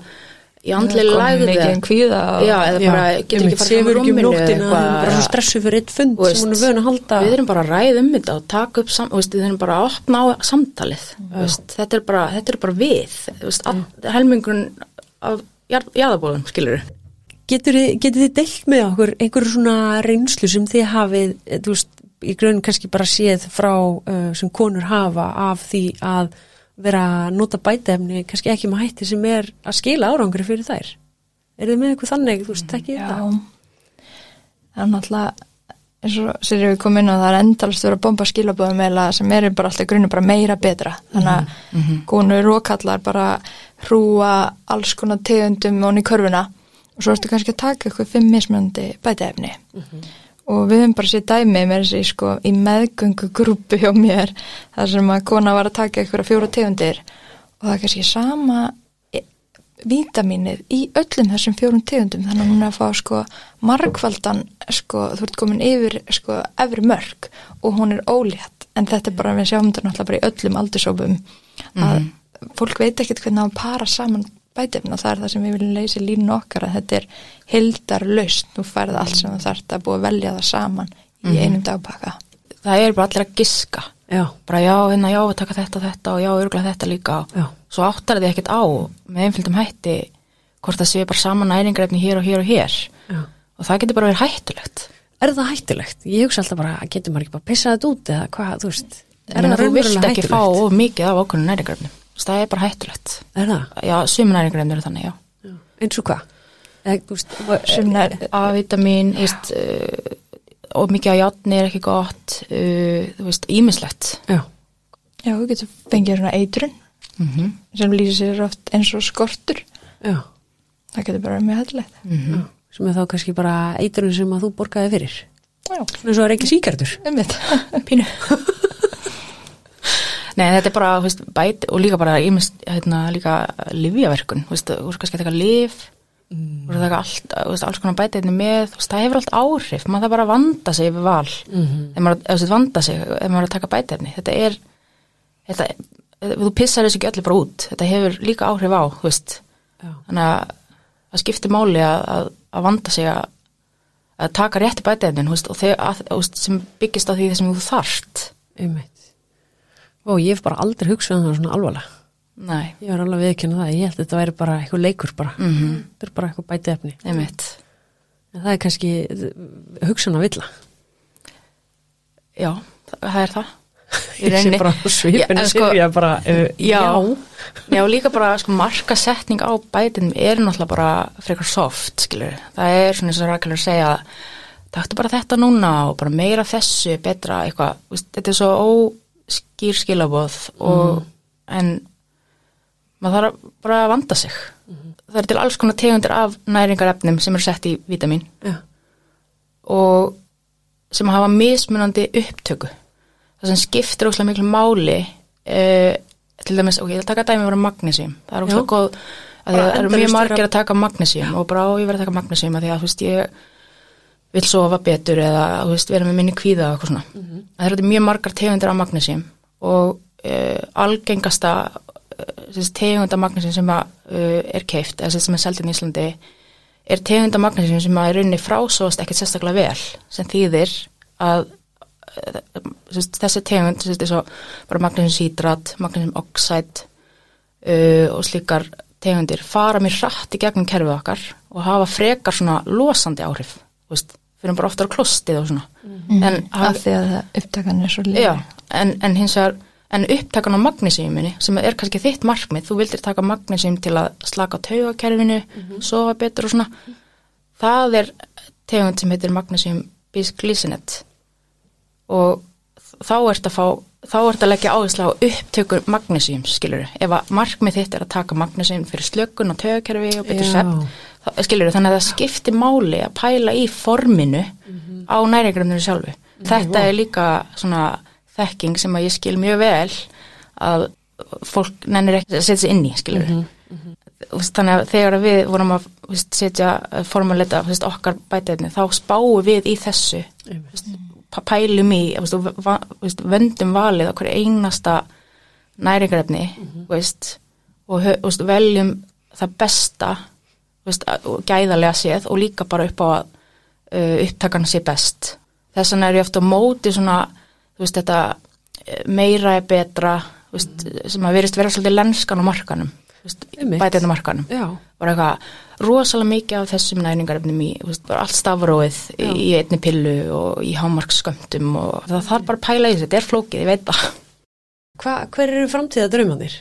[SPEAKER 2] í andlega
[SPEAKER 3] kvíða og...
[SPEAKER 2] Já, eða bara getur ekki farið
[SPEAKER 1] fara
[SPEAKER 2] fram úr
[SPEAKER 1] ekki um
[SPEAKER 2] rúminu
[SPEAKER 1] það er bara svo stressu fyrir eitt fund
[SPEAKER 2] Þú
[SPEAKER 1] sem hún er vön að halda.
[SPEAKER 2] Við erum bara að ræða um þetta og taka upp, sam, veist, við erum bara að opna á samtalið, veist, þetta, er bara, þetta er bara við, veist, all, helmingun af jáðabóðum, skilur
[SPEAKER 1] Getur þið, deilt með okkur einhverju svona reynslu sem þið hafið, þú veist, í grunn kannski bara séð frá uh, sem konur hafa af því að vera að nota bætefni, kannski ekki með hætti sem er að skila árangri fyrir þær. Er þið með eitthvað þannig, þú veist, ekki
[SPEAKER 3] Já,
[SPEAKER 1] þetta?
[SPEAKER 3] það er náttúrulega eins og sér við komum inn og það er endalast að bomba skilabóðum eða sem eru bara alltaf grunni bara meira betra. Þannig að konur og kallar bara hrúa alls konar tegundum onni í körfuna og svo ertu kannski að taka eitthvað fimm mismunandi bætiefni og við höfum bara sér dæmi með þessi sko í meðgöngu grúpu hjá mér þar sem að kona var að taka eitthvað fjóra tegundir. Og það er kannski sama e- vítamínið í öllum þessum fjórum tegundum. Þannig að hún er að fá sko margfaldan sko þú ert komin yfir sko efri mörg og hún er ólétt. En þetta er bara við sjáum þetta náttúrulega bara í öllum aldursópum að fólk veit ekkert hvernig að para saman bætefna það er það sem við viljum leysi línu okkar að þetta er hildar laust þú færði allt sem þú þarft að búa að velja það saman í einum dagpakka
[SPEAKER 2] Það er bara allir að giska,
[SPEAKER 1] Já,
[SPEAKER 2] bara já, hérna, já, við taka þetta og þetta og já, örgulega þetta líka.
[SPEAKER 1] Já.
[SPEAKER 2] svo áttar þið ekkert á með einfjöldum hætti hvort það sé bara saman næringarefni hér og hér og hér.
[SPEAKER 1] Já.
[SPEAKER 2] og það getur bara verið hættulegt.
[SPEAKER 1] Er það hættulegt? Ég hugsa alltaf bara, getur maður ekki bara pissa þetta út eða hvað, þú veist.
[SPEAKER 2] Er það vilt
[SPEAKER 1] raunverulega
[SPEAKER 2] ekki það er bara hættulegt
[SPEAKER 1] Er það?
[SPEAKER 2] Já, sumi næringarefni eru þannig, já
[SPEAKER 1] Já. Eins og hvað? Þú
[SPEAKER 3] er
[SPEAKER 2] A-vitamin, uh, og mikið af játni er ekki gott, uh, þú veist, ímislegt.
[SPEAKER 1] Já,
[SPEAKER 3] já, þú getur fengið svona eitrun
[SPEAKER 2] Mm -hmm.
[SPEAKER 3] sem lýsir sér oft eins og skortur
[SPEAKER 1] já.
[SPEAKER 3] það getur bara verið mjög hættulegt
[SPEAKER 1] já. Sem er þá kannski bara eitrun sem að þú borgaði fyrir.
[SPEAKER 3] já,
[SPEAKER 1] Svona svo er ekki síkartur.
[SPEAKER 3] um þetta
[SPEAKER 2] Pínu. Nei, þetta er bara, þú veist, bæt og líka bara ímest, hérna, líka livjaverkun, þú veist, þú veist, kannski að taka liv, þú veist, allt, þú veist, alls konar bæti einnig með, þú veist, það hefur allt áhrif, maður það bara vanda sig yfir val, mm -hmm. ef maður, þú veist, vanda sig, ef maður að taka bæti einnig, þetta er, þetta, þú pissar þessu ekki öllu bara út, þetta hefur líka áhrif á, þú veist,
[SPEAKER 1] Já.
[SPEAKER 2] þannig að það skiptir máli að, að, að vanda sig að, að taka rétti bætefnin og, þegar, að, þú veist, sem byggist á því þessum þú þarft.
[SPEAKER 1] Einmitt. Og ég hef bara aldrei hugsað um það svona alvarlega.
[SPEAKER 2] Nei,
[SPEAKER 1] Ég var alveg viðkynna það, ég held að þetta væri bara eitthvað leikur bara.
[SPEAKER 2] Mhm.
[SPEAKER 1] Þetta er bara eitthvað bætið efni. En það er kannski hugsun að villa.
[SPEAKER 2] Já, það, er það
[SPEAKER 1] Ég sé bara svipinu
[SPEAKER 2] Já,
[SPEAKER 1] sko, ég bara, uh,
[SPEAKER 2] Já, já líka bara sko, markasetning á bætinum er náttúrulega bara frekar soft, skilur. Það er svona eins og rækjulega að segja taktu bara þetta núna og bara meira þessu, betra eitthvað. Þetta er svo óskýr skilabóð og en maður þarf bara að vanda sig. Það er til alls konar tegundir af næringarefnum sem eru sett í vítamin
[SPEAKER 1] Já,
[SPEAKER 2] og sem hafa mismunandi upptöku. Það sem skiptir óslega miklu máli uh, til dæmis, ok, ég vil taka dæmi bara magnesium, það er
[SPEAKER 1] Já.
[SPEAKER 2] góð að það eru mjög margir
[SPEAKER 1] vera-
[SPEAKER 2] að taka magnesium og bara á ég verið að taka magnesium að því að þú veist ég vil sofa betur eða veist vera með minni kvíða og eitthvað svona
[SPEAKER 1] Mhm.
[SPEAKER 2] það eru mjög margar tegundir af magnesium og uh, algengasta uh, tegund af magnesium sem að, uh, er keift eða sem er seldin í Íslandi er tegund af magnesium sem er rauninni frásóðast ekkert sérstaklega vel sem þýðir að þessi tegund bara magnesium sítrat, magnesium oxide og slíkar tegundir fara mér hratt í gegnum kerfið okkar og hafa frekar svona losandi áhrif, veist, fyrir bara oftar klostið og svona. En,
[SPEAKER 3] af því að upptakan er svo
[SPEAKER 2] já, en, en hins vegar en upptakan á magnesiuminni sem er kannski þitt markmið, þú vildir taka magnesium til að slaka taugakerfinu sofa betur og svona. Það er tegund sem heitir magnesium bisglycinet og þá ert að fá þá ert að leggja áherslu á upptökur magnesium, skilur ef að markmið þitt er að taka magnesium fyrir slökun og taugakerfi og betur
[SPEAKER 1] Já.
[SPEAKER 2] Skilur þannig að það skiptir máli að pæla í forminu á næringröndinu sjálfu. Þetta er líka svona þekking sem að ég skil mjög vel að fólk nennir ekki að setja sig inn í skilur mm þannig að þegar við vorum að setja formuleita þú veist, okkar bætaðinni þá spáum við í þessu. Pælum í vöndum valið hverju einasta þú veist, og veljum það besta veist, gæðarlega séð og líka bara upp á að uh, upptakan sé best. Þess vegna er ég ofta á móti svona þú veist, þetta eh, meira er betra þú veist, sem að verist vera svolítið lenskan á markanum
[SPEAKER 1] Einmitt.
[SPEAKER 2] bætið á markanum.
[SPEAKER 1] Já,
[SPEAKER 2] bara eitthvað rosalega mikið af þessum næringarefnum í, þú veist, bara allt stafróið í, í einni pillu og í hámarkskömmtum og það þarf bara að pæla í þessu, þetta er flókið, ég veit það.
[SPEAKER 1] Hva, hver eru framtíða draumanir?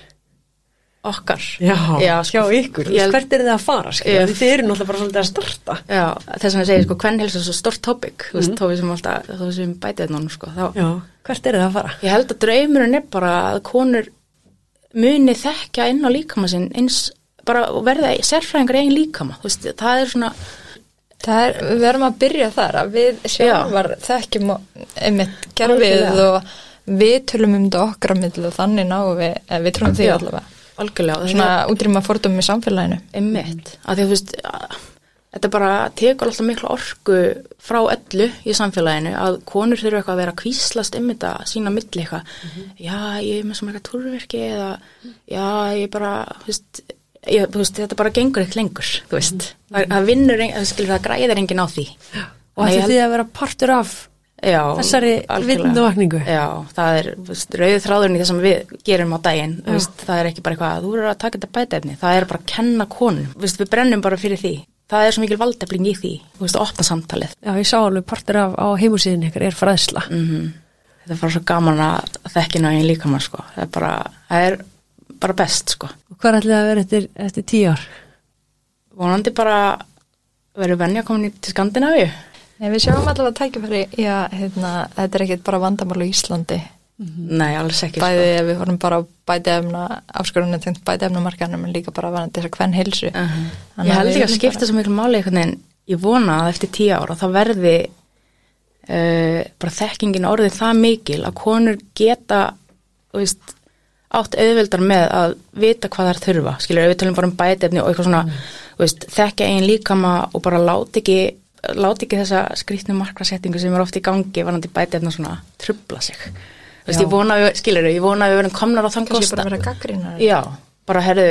[SPEAKER 2] Okkar.
[SPEAKER 1] Já,
[SPEAKER 2] Já,
[SPEAKER 1] hjá
[SPEAKER 2] sko,
[SPEAKER 1] ykkur,
[SPEAKER 2] ég
[SPEAKER 1] hvert eru þið að fara?
[SPEAKER 2] Ég-
[SPEAKER 1] Þið eru náttúrulega bara svolítið að starta.
[SPEAKER 2] Já, þess að ég segi, sko, hvern helst er svo stort topic, þú veist, þá við sem alltaf, þá sem bætið núna, sko, þá,
[SPEAKER 1] Já, hvert eru þið að fara?
[SPEAKER 2] ég held að draumurinn er bara að konur muni þekkja inn á líkama sinn eins, bara verða sérfræðingar í eigin líkama, þú veist, það er svona,
[SPEAKER 3] Það er, við verum að byrja þar að við sjálfar þekkjum einmitt gerfið og við tölum um þetta okkar á milli og þannig náum við, eða við trúum því allavega
[SPEAKER 2] algjörlega,
[SPEAKER 3] svona útrýma fordum í samfélaginu.
[SPEAKER 2] Einmitt, að því að þú veist þetta bara tekur alltaf miklu orku frá öllu í samfélaginu að konur þurfa eitthvað að vera kvíslast um þetta sína milli eitthvað. Já, ég er með svona eitthvað túrverki eða já, ég bara þú veist, ég, þú veist, þetta bara gengur eitt lengur þú veist, það, það vinnur það, skilur, það græðir enginn á því.
[SPEAKER 1] Og ætli þið að vera partur af
[SPEAKER 2] já,
[SPEAKER 1] þessari
[SPEAKER 2] algjörlega.
[SPEAKER 1] vitundavakningu?
[SPEAKER 2] Já, það er rauðu þráðurinn í það sem við gerum á daginn veist, það er ekki bara eitthvað að þú eru að taka þetta bætefni það er bara að kenna konum veist, við brennum bara fyrir því það er svo mikil valdefling í því þú veist, að opna samtalið
[SPEAKER 1] Já, ég sá alveg partur af á heimusíðin ykkur er fræðsla.
[SPEAKER 2] mm þetta er bara svo gaman að þekkina einn líka maður sko. það er bara, það er bara best sko.
[SPEAKER 1] Og hvað ætli það að vera eftir, eftir tíu ár?
[SPEAKER 2] vonandi bara verður venja komin í Skandinavíu
[SPEAKER 3] Nei, við sjáum allavega tækifæri í að hérna, þetta er ekkit bara vandamál á Íslandi.
[SPEAKER 2] Nei, alls ekki
[SPEAKER 3] bæði ef við vorum bara á bætefna áskorunni tengt bætefna markanum en líka bara varandi þess að hvern hilsu
[SPEAKER 2] Uh -huh. Ég held ekki að skipta svo miklu máli einhvern veginn, ég vona að eftir tíu ára það verði uh, bara þekkingin orðið það mikil að konur geta þú veist, átt auðveldar með að vita hvað þær þurfa, skilur, við tölum bara um bætefni og eitthvað svona, þú veist, þekkja einn líkama og bara láti ekki láti ekki þessa skrýtnu markrasettingu sem er oft í gangi varandi bætefni og svona trubla sig, þú veist, ég vona skilur, ég vona að við verðum komnar á þann kosta
[SPEAKER 3] bara vera gaggrínar
[SPEAKER 2] Já, bara herðu,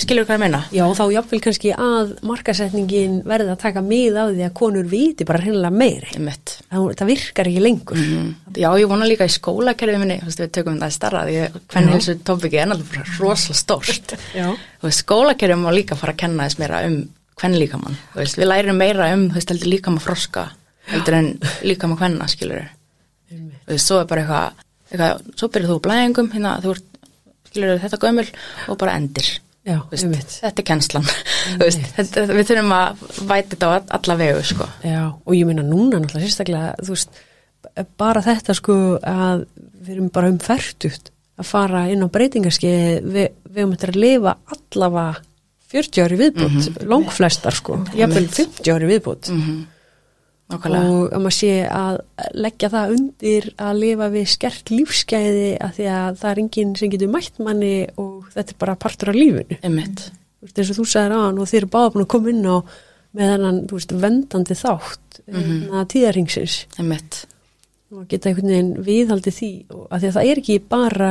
[SPEAKER 2] skilur hvað ég meina
[SPEAKER 1] Já, þá jáfnvel kannski að markasetningin verði að taka mið á því að konur viti bara hreinlega meiri.
[SPEAKER 2] Einmitt.
[SPEAKER 1] Það, það virkar ekki lengur.
[SPEAKER 2] Mm. Já, ég vona líka í skólakerfið minni, þú veist, við tökum þetta að starra því að hvernig þessu tópiki er náttúrulega rosalega stórt.
[SPEAKER 1] Já.
[SPEAKER 2] Skólakerfið má líka fara að kenna þess meira um hvernig líkamann. Við lærum meira um, heldur líkamann froska, heldur en líkamann hvenna, skilur Þú veist, svo er bara eitthvað, eitthvað, svo byrjar þú blæðingum, hérna, þú ert, skilur þetta gömul og bara endir.
[SPEAKER 1] Já,
[SPEAKER 2] veist, þetta er kennslan. Þetta, við þurfum að væti þetta á alla vegu, sko.
[SPEAKER 1] Já, og ég meina núna náttúrulega sérstaklega, þú veist, bara þetta sko að við erum bara um færtugt að fara inn á breytingarskeið, við, við höfum þetta að lifa allavega 40 ári viðbútt, langflestar sko, jafnvel 50 ári viðbútt
[SPEAKER 2] Mm Nákvæmlega.
[SPEAKER 1] og að maður sé að leggja það undir að lifa við skert lífsgæði að því að það er enginn sem getur mætt manni og þetta er bara partur af lífinu. Veist, eins og þú sagðir á hann og þeir eru báða búin að koma inn á með þennan, þú veist, vendandi þátt mm -hmm. tíðaringsins
[SPEAKER 2] Einmitt.
[SPEAKER 1] og geta einhvern veginn viðhaldið því og að því að það er ekki bara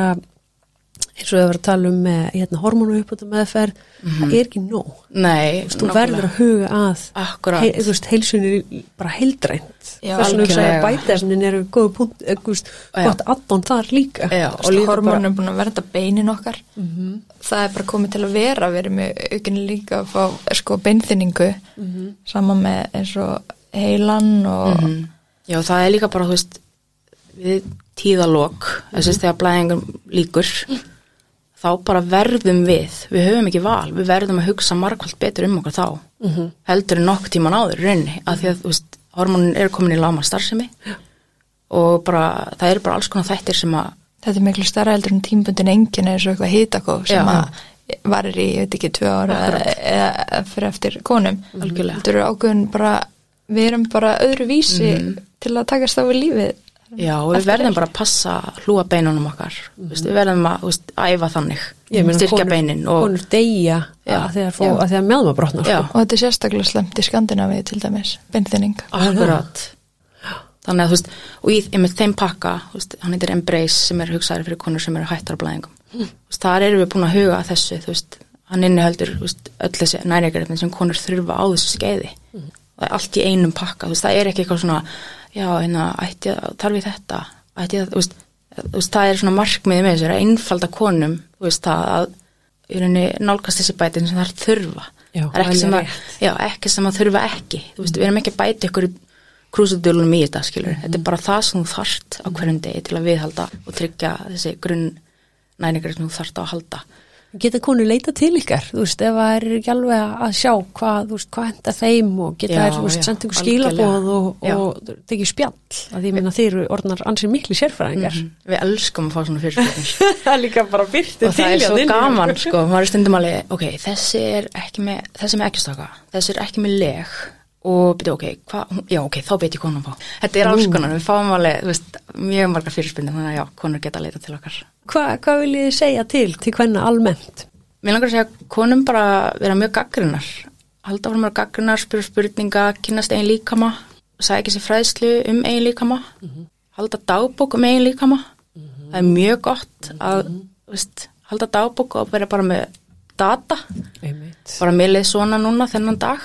[SPEAKER 1] eins og við varum að tala um með hérna, hormónu uppbúta meðferð, það er ekki nóg.
[SPEAKER 2] Nei,
[SPEAKER 1] þú veist, þú verður að huga að
[SPEAKER 2] Akkurat.
[SPEAKER 1] hei, þú veist, heilsunni bara heildrænt. Þess vegna hugsa ég að bætaðsnin eru eh, gott addon þar líka.
[SPEAKER 2] Já,
[SPEAKER 3] og
[SPEAKER 2] líka
[SPEAKER 3] hormónum er búin að verða beinin okkar. Það er bara komið til að vera við erum aukinni líka að fá sko beinþynningu. Saman með eins og heilan og
[SPEAKER 2] Mhm. Já, það er líka bara, þú veist, við tíðalok, þess að þegar blæðingum líkur, þá bara verðum við, við höfum ekki val, við verðum að hugsa margvalt betur um okkur þá, heldur en nokkuð tíman áður í rauninni, að því að, veist, hormónin eru komin í láma starfsemi og bara, það eru bara alls konar þættir sem að,
[SPEAKER 3] þetta er miklu stærra heldur en tímbundin engin eins og eitthvað hitakóf sem að varir í, ég veit ekki, tvö ára eða, eða fyrir eftir konum.
[SPEAKER 2] Algjörlega.
[SPEAKER 3] þetta eru ákveðin bara við erum bara öðru vísi til að takast á við lífið
[SPEAKER 2] já, og við verðum bara að passa hlúa beinunum okkar, þú veist, við verðum að, þú veist, æfa þannig,
[SPEAKER 1] Ég
[SPEAKER 2] styrkja beinin og,
[SPEAKER 1] konur deyja
[SPEAKER 2] Já.
[SPEAKER 1] að þegar, þegar meðma brotnar
[SPEAKER 2] já,
[SPEAKER 1] sko.
[SPEAKER 3] og þetta er sérstaklega slemt í Skandinavíu til dæmis, beinþynning
[SPEAKER 2] Akkurat. Þannig að þú veist, og í einmitt þeim pakka, þú veist, hann heitir Embrace sem er hugsaður fyrir konur sem eru hættar á blæðingum. Mm. Veist, þar erum við búin að huga að þessu, þú veist, hann veist, öll þessi næringarefni sem konur þurfa á þessu skeiði. Það er allt í einum pakka, þú veist, það er ekki eitthvað svona, já, hérna, ætti að, þarf ég þetta, ætti að, þú veist, þú veist, það er svona markmiðið með þessu, er að einfalda konum, þú veist, það að, í rauninni nálgast þessi bætin sem það er þurfa.
[SPEAKER 1] Já,
[SPEAKER 2] það er ekki sem að, já, ekki sem að þurfa ekki. Þú veist, við erum ekki að bæta ykkur krúsudölunum í þetta, skilur, þetta er bara það sem þú þarft á hverjum degi til að viðhalda og tryggja þessi grunn næningar sem þú þarft á að halda
[SPEAKER 1] geta konur leita til ykkar þú veist, ef það er ekki alveg að sjá hvað, þú veist, hvað henda þeim og geta þær, þú veist, senda ykkur skilabóð og, og tekið spjall, að ég meina þeir eru orðnar ansið miklu sérfræðingar.
[SPEAKER 2] Mhm. við elskum að fá svona fyrirspurnir.
[SPEAKER 1] Það er líka bara byrtið
[SPEAKER 2] og það er svo gaman, sko, maður er stundum alveg ok, þessi er ekki með þessi er með ekki staka, þessi er ekki með leg og byrju, ok, hva, já, ok, þá beti konum fá þetta er alls konar, við fáum alveg þú veist, mjög margar fyrirspurnir, þannig að já, konur geta að leita til okkar.
[SPEAKER 1] Hva, hvað vil ég segja til, til hvenna almennt?
[SPEAKER 2] Mér langar að segja konum bara vera mjög gaggrinnar. Halda fram að gaggrinnar, spyrja spurninga, kynast eigin líkama, sækja sér fræðslu um eigin líkama, halda dagbók um eigin líkama. Það er mjög gott að veist, halda dagbók og vera bara með data.
[SPEAKER 1] einmitt.
[SPEAKER 2] Bara mér leið svona núna þennan dag.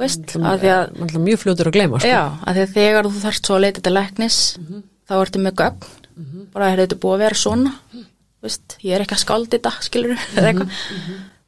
[SPEAKER 2] Veist,
[SPEAKER 1] er mjög fljótur að gleyma sko.
[SPEAKER 2] já, að því að þegar þú þarft svo að leita til læknis, þá ertu með gögn. Bara er þetta búið að vera svona. Veist, ég er ekki að skáldi þetta, skilur eða eitthvað.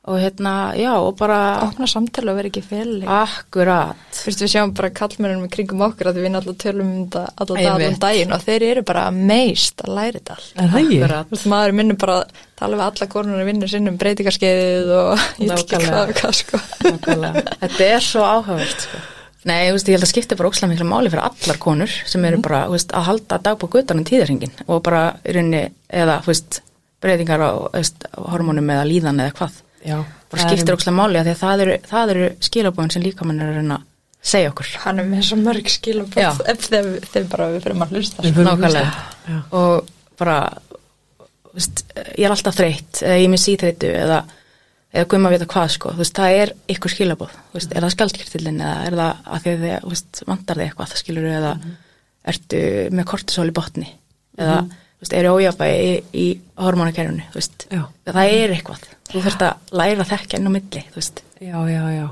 [SPEAKER 2] Og hérna, já, og bara
[SPEAKER 3] opna samtala og vera ekki félag
[SPEAKER 2] akkurat.
[SPEAKER 3] Fyrst við sjáum bara kallmennum í kringum okkur að við náttúrulega tölum um þetta allan dag
[SPEAKER 2] Einmitt.
[SPEAKER 3] allan daginn og þeir eru bara meist að læra þetta allt.
[SPEAKER 1] er það ég?
[SPEAKER 2] Akkurat.
[SPEAKER 3] Þú veist, maður minnum bara að tala við alla konur að vinna sinnum breytingarskeiðið og ég veit ekki
[SPEAKER 2] Nákvæmlega.
[SPEAKER 3] hvað og hvað sko.
[SPEAKER 2] Nákvæmlega. Þetta er svo áhugavert, sko. Nei, þú veist, ég held að skipta bara ókslega miklu máli fyrir allar konur sem eru bara, þú veist, að halda dagbók utan um tíðarhingin og bara í rauninni, eða, þú veist, breytingar á, þú veist, hormónum eða líðan eða hvað.
[SPEAKER 1] Já,
[SPEAKER 2] Bara skiptir ókslega máli að því að það eru, það eru skilabóðin sem líka mann er að reyna að segja okkur.
[SPEAKER 3] Hann er með svo mörg skil og
[SPEAKER 2] Já.
[SPEAKER 3] ef þeir, þeir bara við fyrir að hlusta.
[SPEAKER 2] Nákvæmlega. og bara veist, ég er alltaf þreytt eða ég er með síþreytu eða, eða guðum að vita hvað sko, þú veist, það er ykkur skilabóð, þú veist, er það skjaldkirtillin eða er það að því að þið, þú veist, vantar þið eitthvað það skilur eða ertu með kortisol í botni eða, þú veist, er ójafægi í, í hormonakerfinu, þú veist,
[SPEAKER 1] Já.
[SPEAKER 2] það er eitthvað, þú þurft að læra að þekka inn á milli, þú veist.
[SPEAKER 1] Já, já, já.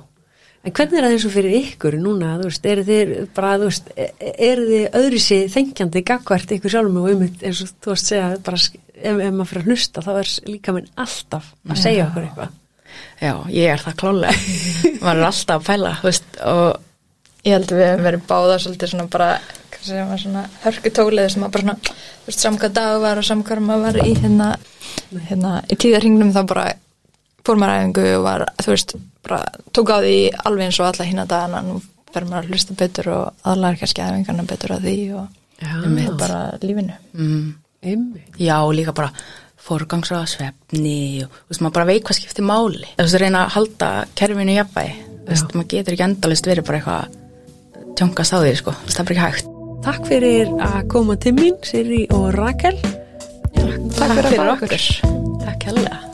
[SPEAKER 1] En hvernig er það eins og fyrir ykkur núna, þú veist, eru þið bara, þú veist, e- eru þið öðru sér þengjandi gagvært ykkur sjálfum og um eins og þú veist segja, bara, ef, ef maður fyrir að hlusta, þá er líka minn alltaf að segja okkur eitthvað.
[SPEAKER 2] Já, ég er það klálega, maður er alltaf að pæla, þú veist, og
[SPEAKER 3] Ég held að við hefum verið báða svolítið svona bara, segja maður svona hörkutólið sem að bara svona, þú veist, samkvæð dag var og samkvæð maður var í hérna, hérna, í tíðarhingnum þá bara fór maður æfingu og var, þú veist, bara tók á því alveg eins og alla hína dagana, nú fer maður að hlusta betur og aðlar kannski æfingarna betur að því og
[SPEAKER 1] Já.
[SPEAKER 3] með bara lífinu.
[SPEAKER 2] mm,
[SPEAKER 1] Einmitt.
[SPEAKER 2] já, líka bara forgangsraða svefni og þú veist, maður bara veit hvað skiptir máli. Þú veist, reyna að halda kerfinu jafnvægi, þú veist, maður getur ekki endalist verið bara eitthvað tjóngast á því, sko, það er bara ekki hægt.
[SPEAKER 1] Takk fyrir að koma til mín, Siri og Rakel.
[SPEAKER 3] Takk fyrir að fá okkur.
[SPEAKER 2] Takk hella.